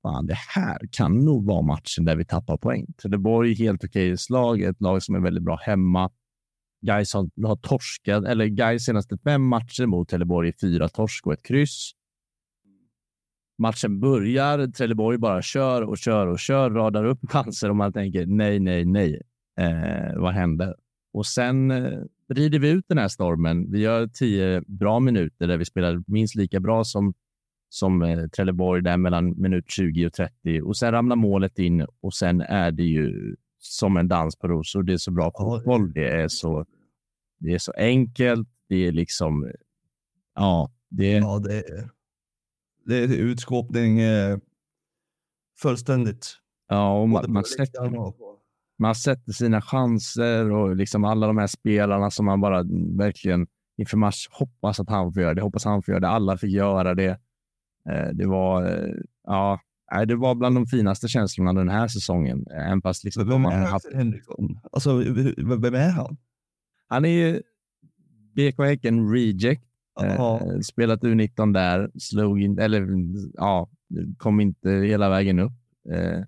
fan, det här kan nog vara matchen där vi tappar poäng. Trelleborg är helt okej slag, ett lag som är väldigt bra hemma. Gais har, har torskat, eller Gais senaste fem matcher mot Trelleborg är fyra torsk och ett kryss. Matchen börjar, Trelleborg bara kör och kör och kör, radar upp chanser och man tänker nej, nej, nej. Eh, vad händer? Och sen eh, rider vi ut den här stormen. Vi gör tio bra minuter där vi spelar minst lika bra som, som eh, Trelleborg där mellan minut 20 och 30 och sen ramlar målet in och sen är det ju som en dans på rosor. Det är så bra fotboll. Det är så, det är så enkelt. Det är liksom, ja, det är Ja, det är, det är utskåpning eh, fullständigt. Ja, och man, man, på man sätter sina chanser och liksom alla de här spelarna som man bara verkligen inför match hoppas att han får göra det. Hoppas han får göra det. Alla fick göra det. Eh, det var, eh, ja, det var bland de finaste känslorna den här säsongen. Även fast liksom Vem man är har haft, Henriksson? Alltså, vem är han? han är ju BK Häcken Reject. Eh, spelat U19 där, slog in, eller ja, kom inte hela vägen upp. Eh,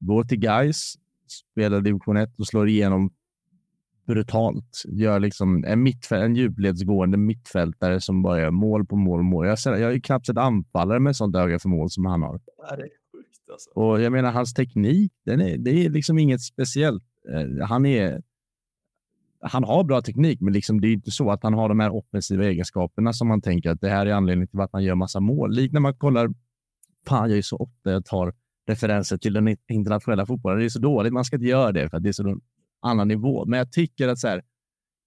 går till Gais, spelar division 1 och slår igenom brutalt. Gör liksom en, mittfält, en djupledsgående mittfältare som bara gör mål på mål. på mål. Jag, ser, jag har ju knappt sett anfallare med sånt öga för mål som han har. det är sjukt alltså. Och jag menar, hans teknik, den är, det är liksom inget speciellt. Eh, han är... Han har bra teknik, men liksom det är inte så att han har de här offensiva egenskaperna som man tänker att det här är anledningen till att han gör massa mål. Likt när man kollar, fan jag är så ofta jag tar referenser till den internationella fotbollen. Det är så dåligt, man ska inte göra det för att det är så en annan nivå. Men jag tycker att så här,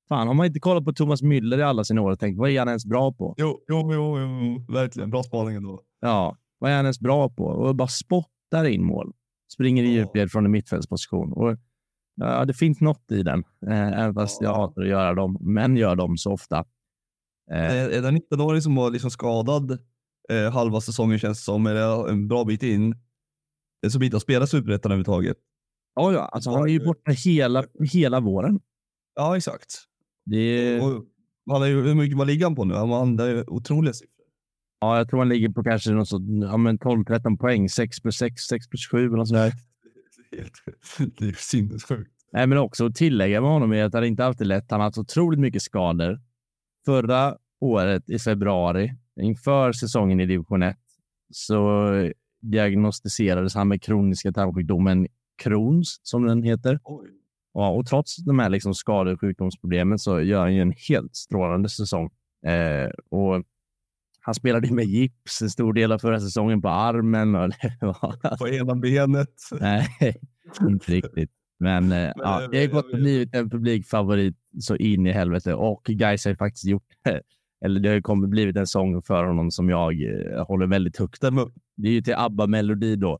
fan har man inte kollat på Thomas Müller i alla sina år och tänkt, vad är han ens bra på? Jo, jo, jo, jo, verkligen. Bra spaning ändå. Ja, vad är han ens bra på? Och bara spottar in mål. Springer i djupled från en mittfältsposition. Och, ja, det finns något i den, eh, även fast Ja. jag hatar att göra dem, men gör dem så ofta. Eh, Är, en 19-åring som var liksom skadad eh, halva säsongen känns det som, eller en bra bit in, som inte har spelat superettan överhuvudtaget? ja, ja, alltså han är ju borta hela, hela våren. Ja, exakt. Det är, Och, han är hur mycket var liggan på nu? Han, han det är ju otroliga siffror. ja, jag tror han ligger på kanske något sånt, ja, men 12-13 poäng, 6 plus 6, 6 plus 7 eller något sånt där. Det är ju sinnessjukt. Nej, men också att tillägga med honom är att han inte haft det lätt. Han har haft otroligt mycket skador. Förra året i februari, inför säsongen i division 1, så diagnostiserades han med kroniska tarmsjukdomen Crohns, som den heter. Oj. Ja, och trots de här liksom skade och sjukdomsproblemen så gör han ju en helt strålande säsong. Eh, och han spelade med gips en stor del av förra säsongen på armen. Och det På ena benet. Nej, inte riktigt. Men, eh, ja, jag det har gått och blivit en publikfavorit så in i helvete och Gais har faktiskt gjort eller det har ju kommit blivit en sång för honom som jag eh, håller väldigt högt. Det är ju till ABBA-melodi då.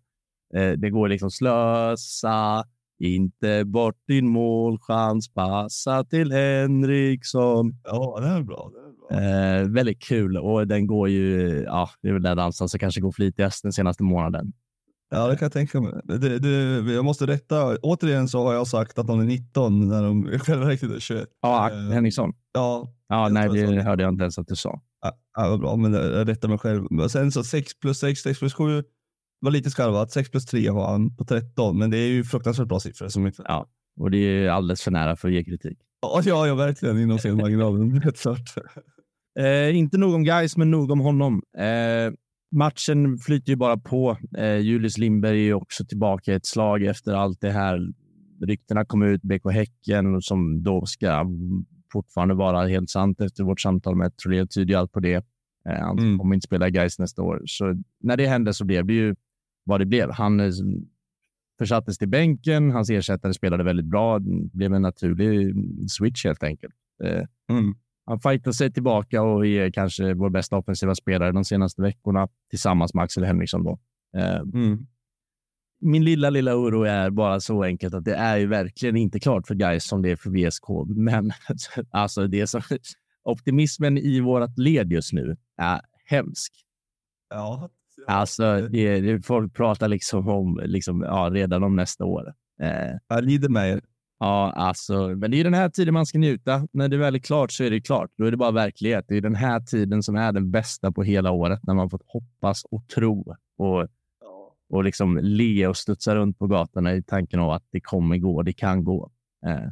Eh, det går liksom slösa, inte bort din målchans, passa till Henriksson. Ja, det är bra. Det är bra. Eh, väldigt kul och den går ju, ja, det är väl den dansen som kanske går flitigast den senaste månaden. Ja, det kan jag tänka mig. Det, det, jag måste rätta. Återigen så har jag sagt att de är 19 när de i själva verket är 21. Ja, Eh, Henriksson. Ja, Ja, nej, det hörde jag inte ens att du sa. ja, ja vad bra, men jag rättar mig själv. Men sen så 6 plus 6, 6 plus 7. var lite skarvat. 6 plus 3 har han på 13, men det är ju fruktansvärt bra siffror. Som inte... Ja, och det är alldeles för nära för att ge kritik. Ja, ja, ja verkligen. Inom sin. Rätt klart. Eh, inte nog om guys, men nog om honom. Eh, matchen flyter ju bara på. Eh, Julius Lindberg är också tillbaka ett slag efter allt det här. Ryktena kom ut, BK Häcken, som då ska fortfarande vara helt sant efter vårt samtal med Trolén, tyder allt på det. Eh, han mm. kommer inte spela guys nästa år. Så när det hände så blev det ju vad det blev. Han eh, försattes till bänken. Hans ersättare spelade väldigt bra. Det blev en naturlig switch helt enkelt. Eh, mm. Han fightar sig tillbaka och är kanske vår bästa offensiva spelare de senaste veckorna tillsammans med Axel Henriksson. Då. Eh, mm. Min lilla, lilla oro är bara så enkelt att det är ju verkligen inte klart för guys som det är för VSK. Men alltså, det så, optimismen i vårt led just nu är hemsk. Ja. Alltså, det, det, folk pratar liksom om liksom, ja, redan om nästa år. Eh, jag lider med er. Ja, alltså, men det är den här tiden man ska njuta. När det väl är klart så är det klart. Då är det bara verklighet. Det är den här tiden som är den bästa på hela året, när man fått hoppas och tro och, och liksom le och studsa runt på gatorna i tanken av att det kommer gå, det kan gå. Eh.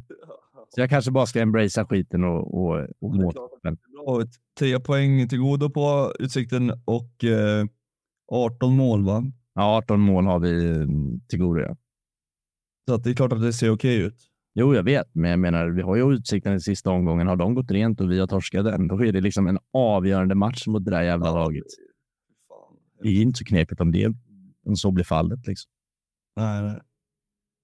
Så jag kanske bara ska embracea skiten och, och, och må toppen. Tre poäng till godo på Utsikten och eh, 18 mål, va? Ja, 18 mål har vi mm, till godo, ja. Så det är klart att det ser okej ut. Jo, jag vet, men jag menar, vi har ju Utsikten i sista omgången. Har de gått rent och vi har torskat den, då är det liksom en avgörande match mot det där jävla ja, laget. Det är inte så knepigt om det om så blir fallet. Liksom. Nej, nej.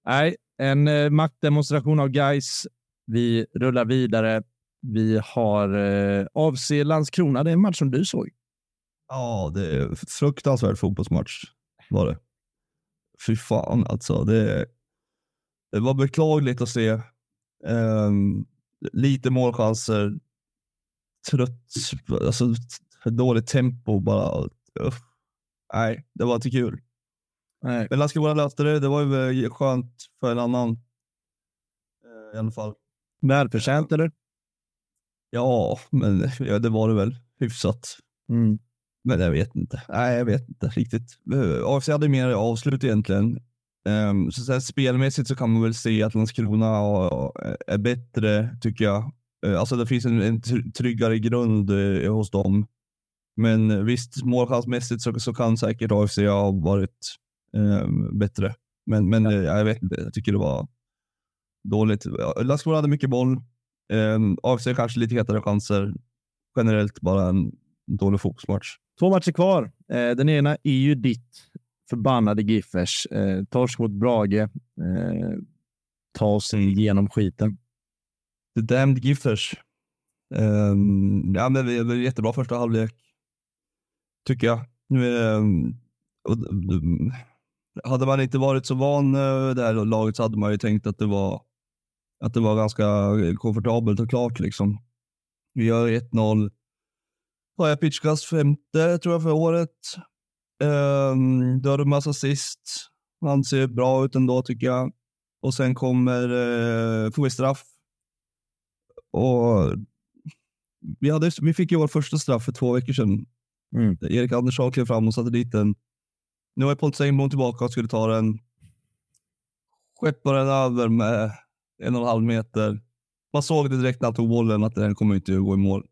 nej en eh, maktdemonstration av guys. Vi rullar vidare. Vi har eh, AFC Landskrona. Det är en match som du såg. Ja, det är fruktansvärd fotbollsmatch var det. Fy fan alltså. Det, det var beklagligt att se. Um, lite målchanser. Trött, alltså dåligt tempo bara. Uh. Nej, det var inte kul. Nej. Men Landskrona löste det. Det var ju skönt för en annan. Uh, I alla fall. Välförtjänt eller? Ja, men ja, det var det väl hyfsat. Mm. Men jag vet inte. Nej, jag vet inte riktigt. AFC hade mer avslut egentligen. Um, så, så spelmässigt så kan man väl se att Landskrona är bättre, tycker jag. Uh, alltså det finns en, en tryggare grund uh, hos dem. Men visst, målchansmässigt så, så kan säkert AFC ha varit um, bättre. Men, men ja. jag vet inte, jag tycker det var dåligt. Landskrona hade mycket boll. Um, AFC kanske lite hetare chanser. Generellt bara en dålig fokusmatch. Två matcher kvar. Eh, den ena är ju ditt förbannade Giffers. Eh, torsk mot Brage. Eh, ta oss igenom skiten. The damned Giffers. Um, ja, men det är jättebra första halvlek. Tycker jag. Um, um, hade man inte varit så van uh, det här laget så hade man ju tänkt att det var att det var ganska komfortabelt och klart liksom. Vi gör 1-0 har jag pitchkast femte tror jag för året. Um, då har du massa assist. Han ser bra ut ändå tycker jag. Och sen kommer, uh, får vi straff. Och vi, hade, vi fick ju vår första straff för två veckor sedan. Mm. Erik Andersson klev fram och satte dit den. Nu är Pontus Engblom tillbaka och skulle ta den. Skeppar den över med en och en halv meter. Man såg det direkt när han tog bollen att den kommer inte att gå i mål.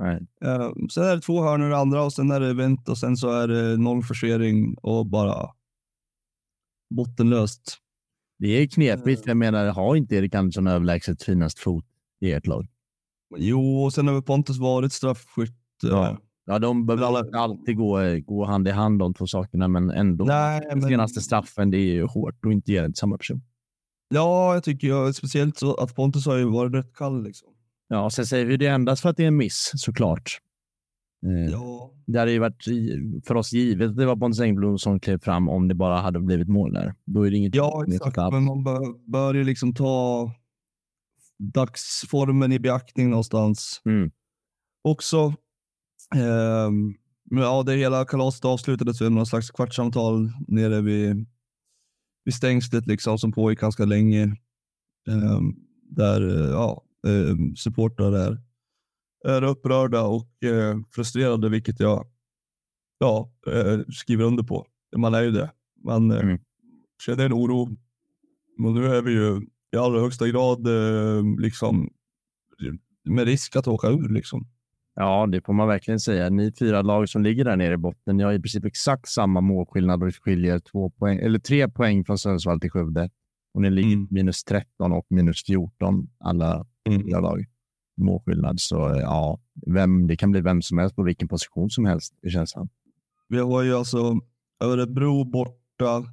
Right. Uh, sen är det två hörnor andra och sen är det vänt och sen så är det noll forcering och bara bottenlöst. Det är knepigt. Jag menar, har inte Erik Andersson överlägset finast fot i ert lag? Jo, och sen har Pontus varit straffskytt. Ja. Ja, de behöver alltid gå, gå hand i hand de två sakerna, men ändå. Nej, men... Senaste straffen, det är ju hårt att inte ge det till samma person. Ja, jag tycker jag, speciellt så att Pontus har ju varit rätt kall. Liksom. Ja, sen säger vi det endast för att det är en miss såklart. Eh, ja. Det hade ju varit för oss givet att det var Pontus Engblom som klev fram om det bara hade blivit mål där. Då är det inget Ja, exakt. Men man bör, bör ju liksom ta dagsformen i beaktning någonstans. Mm. Också. Eh, ja, det hela kalaset avslutades med någon slags kvartssamtal nere vid, vid stängslet liksom, som pågick ganska länge. Eh, där, ja, eh, supportrar är, är upprörda och eh, frustrerade, vilket jag ja, eh, skriver under på. Man är ju det. Man eh, Mm. känner en oro. Men nu är vi ju i allra högsta grad eh, liksom med risk att åka ur liksom. Ja, det får man verkligen säga. Ni fyra lag som ligger där nere i botten, ni har i princip exakt samma målskillnad och skiljer två poäng, eller tre poäng från Sundsvall till Skövde. Och ni ligger Mm. minus 13 och minus 14, alla fyra lag. Målskillnad. Så ja, vem, det kan bli vem som helst på vilken position som helst, det känns som. Vi har ju alltså Örebro borta.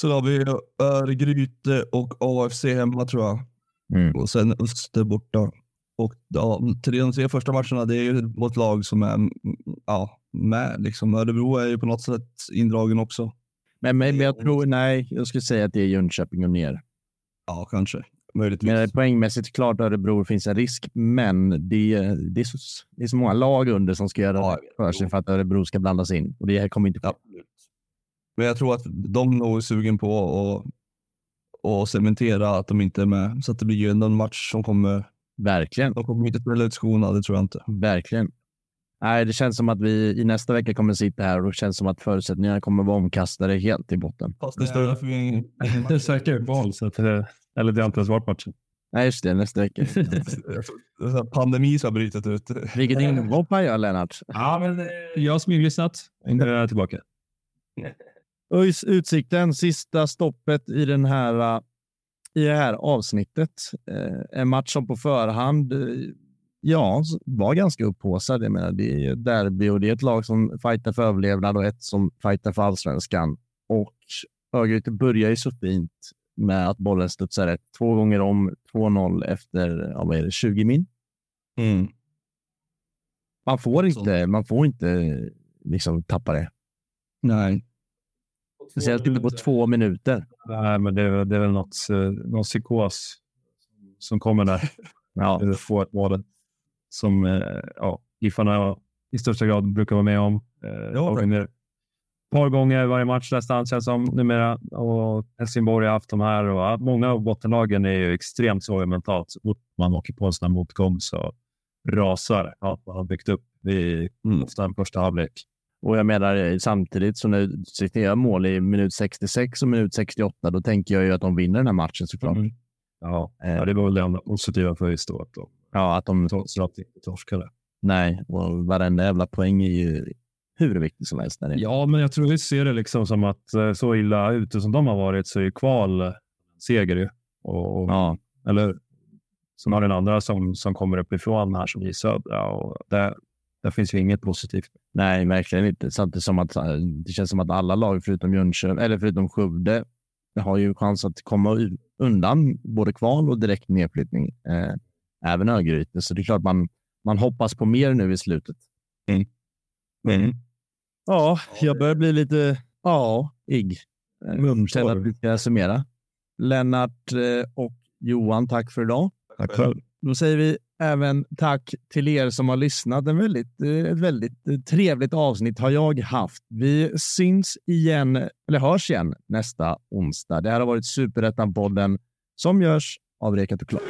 Sen har vi Örgryte och AFC hemma tror jag. Mm. Och sen Öster borta. Och ja, till de tre första matcherna, det är ju mot lag som är mm, ja, med. Liksom. Örebro är ju på något sätt indragen också. Men, men, men jag tror, nej, jag skulle säga att det är Jönköping och ner. Ja, kanske. Möjligtvis. Men poängmässigt klart Örebro finns en risk, men det, det, är så, det är så många lag under som ska göra Ja, för sig för att Örebro ska blandas in. Och det här kommer inte ske. Absolut. Men jag tror att de nog är sugen på att och cementera att de inte är med. Så att det blir ju en match som kommer... Verkligen. De kommer inte spela ut skorna, det tror jag inte. Verkligen. Nej, det känns som att vi i nästa vecka kommer sitta här och det känns som att förutsättningarna kommer vara omkastade helt i botten. Fast det står för ingen... Det är säkert val, så att, eh, eller det har inte ens varit matchen. Nej, just det, nästa vecka. Pandemi som har brutit ut. Vilket inhopp han gör, Lennart. Ja, men eh, jag har smyglyssnat. Nu är jag tillbaka. ÖIS Utsikten, sista stoppet i, den här, uh, i det här avsnittet. Eh, en match som på förhand eh, ja, var ganska upphaussad. Jag menar, det är ett derby och det är ett lag som fightar för överlevnad och ett som fightar för allsvenskan. Och Örgryte börjar ju så fint med att bollen studsar rätt. Två gånger om, 2-0 efter ja, vad är det, 20 min. Mm. Man får inte, man får inte liksom tappa det. Nej. Speciellt inte på två minuter. Nej, men det, är- det är väl något, eh, någon psykos som kommer där. Ja, Eller få ett mål som eh, ja, Giffarna i största grad brukar vara med om. Eh, Ja, ett par gånger varje match nästan känns som numera. Och Helsingborg har haft de här och många av bottenlagen är ju extremt svaga mentalt. Så fort man åker på en sån här motgång så rasar allt man har byggt upp i Mm. ofta en första halvlek. Och jag menar eh, samtidigt så när Utsikten gör mål i minut 66 och minut 68, då tänker jag ju att de vinner den här matchen såklart. Mm. Ja, ja, det var väl det enda positiva för just då. Ja, att de, allt inte torskade. nej, och varenda jävla poäng är ju hur viktig som helst. Ja, men jag tror vi ser det liksom som att eh, så illa ute som de har varit så är ju kval seger ju. Och, Ja, Eller som har den andra som, som kommer uppifrån här som i södra. Och där, där finns ju inget positivt. nej, verkligen inte. Samtidigt som att eh, det känns som att alla lag förutom Jönköping, eller förutom Skövde, har ju chans att komma undan både kval och direkt nedflyttning. Eh, även Örgryte. Så det är klart man, man hoppas på mer nu i slutet. Mm. Ja, jag börjar bli lite ja, igg. Eh, Känner att vi ska summera. Lennart eh, och Johan, tack för idag. Tack själv. Då säger vi även tack till er som har lyssnat. En väldigt, eh, ett väldigt eh, trevligt avsnitt har jag haft. Vi syns igen, eller hörs igen nästa onsdag. Det här har varit Superettan-podden som görs av Rekat och Klart.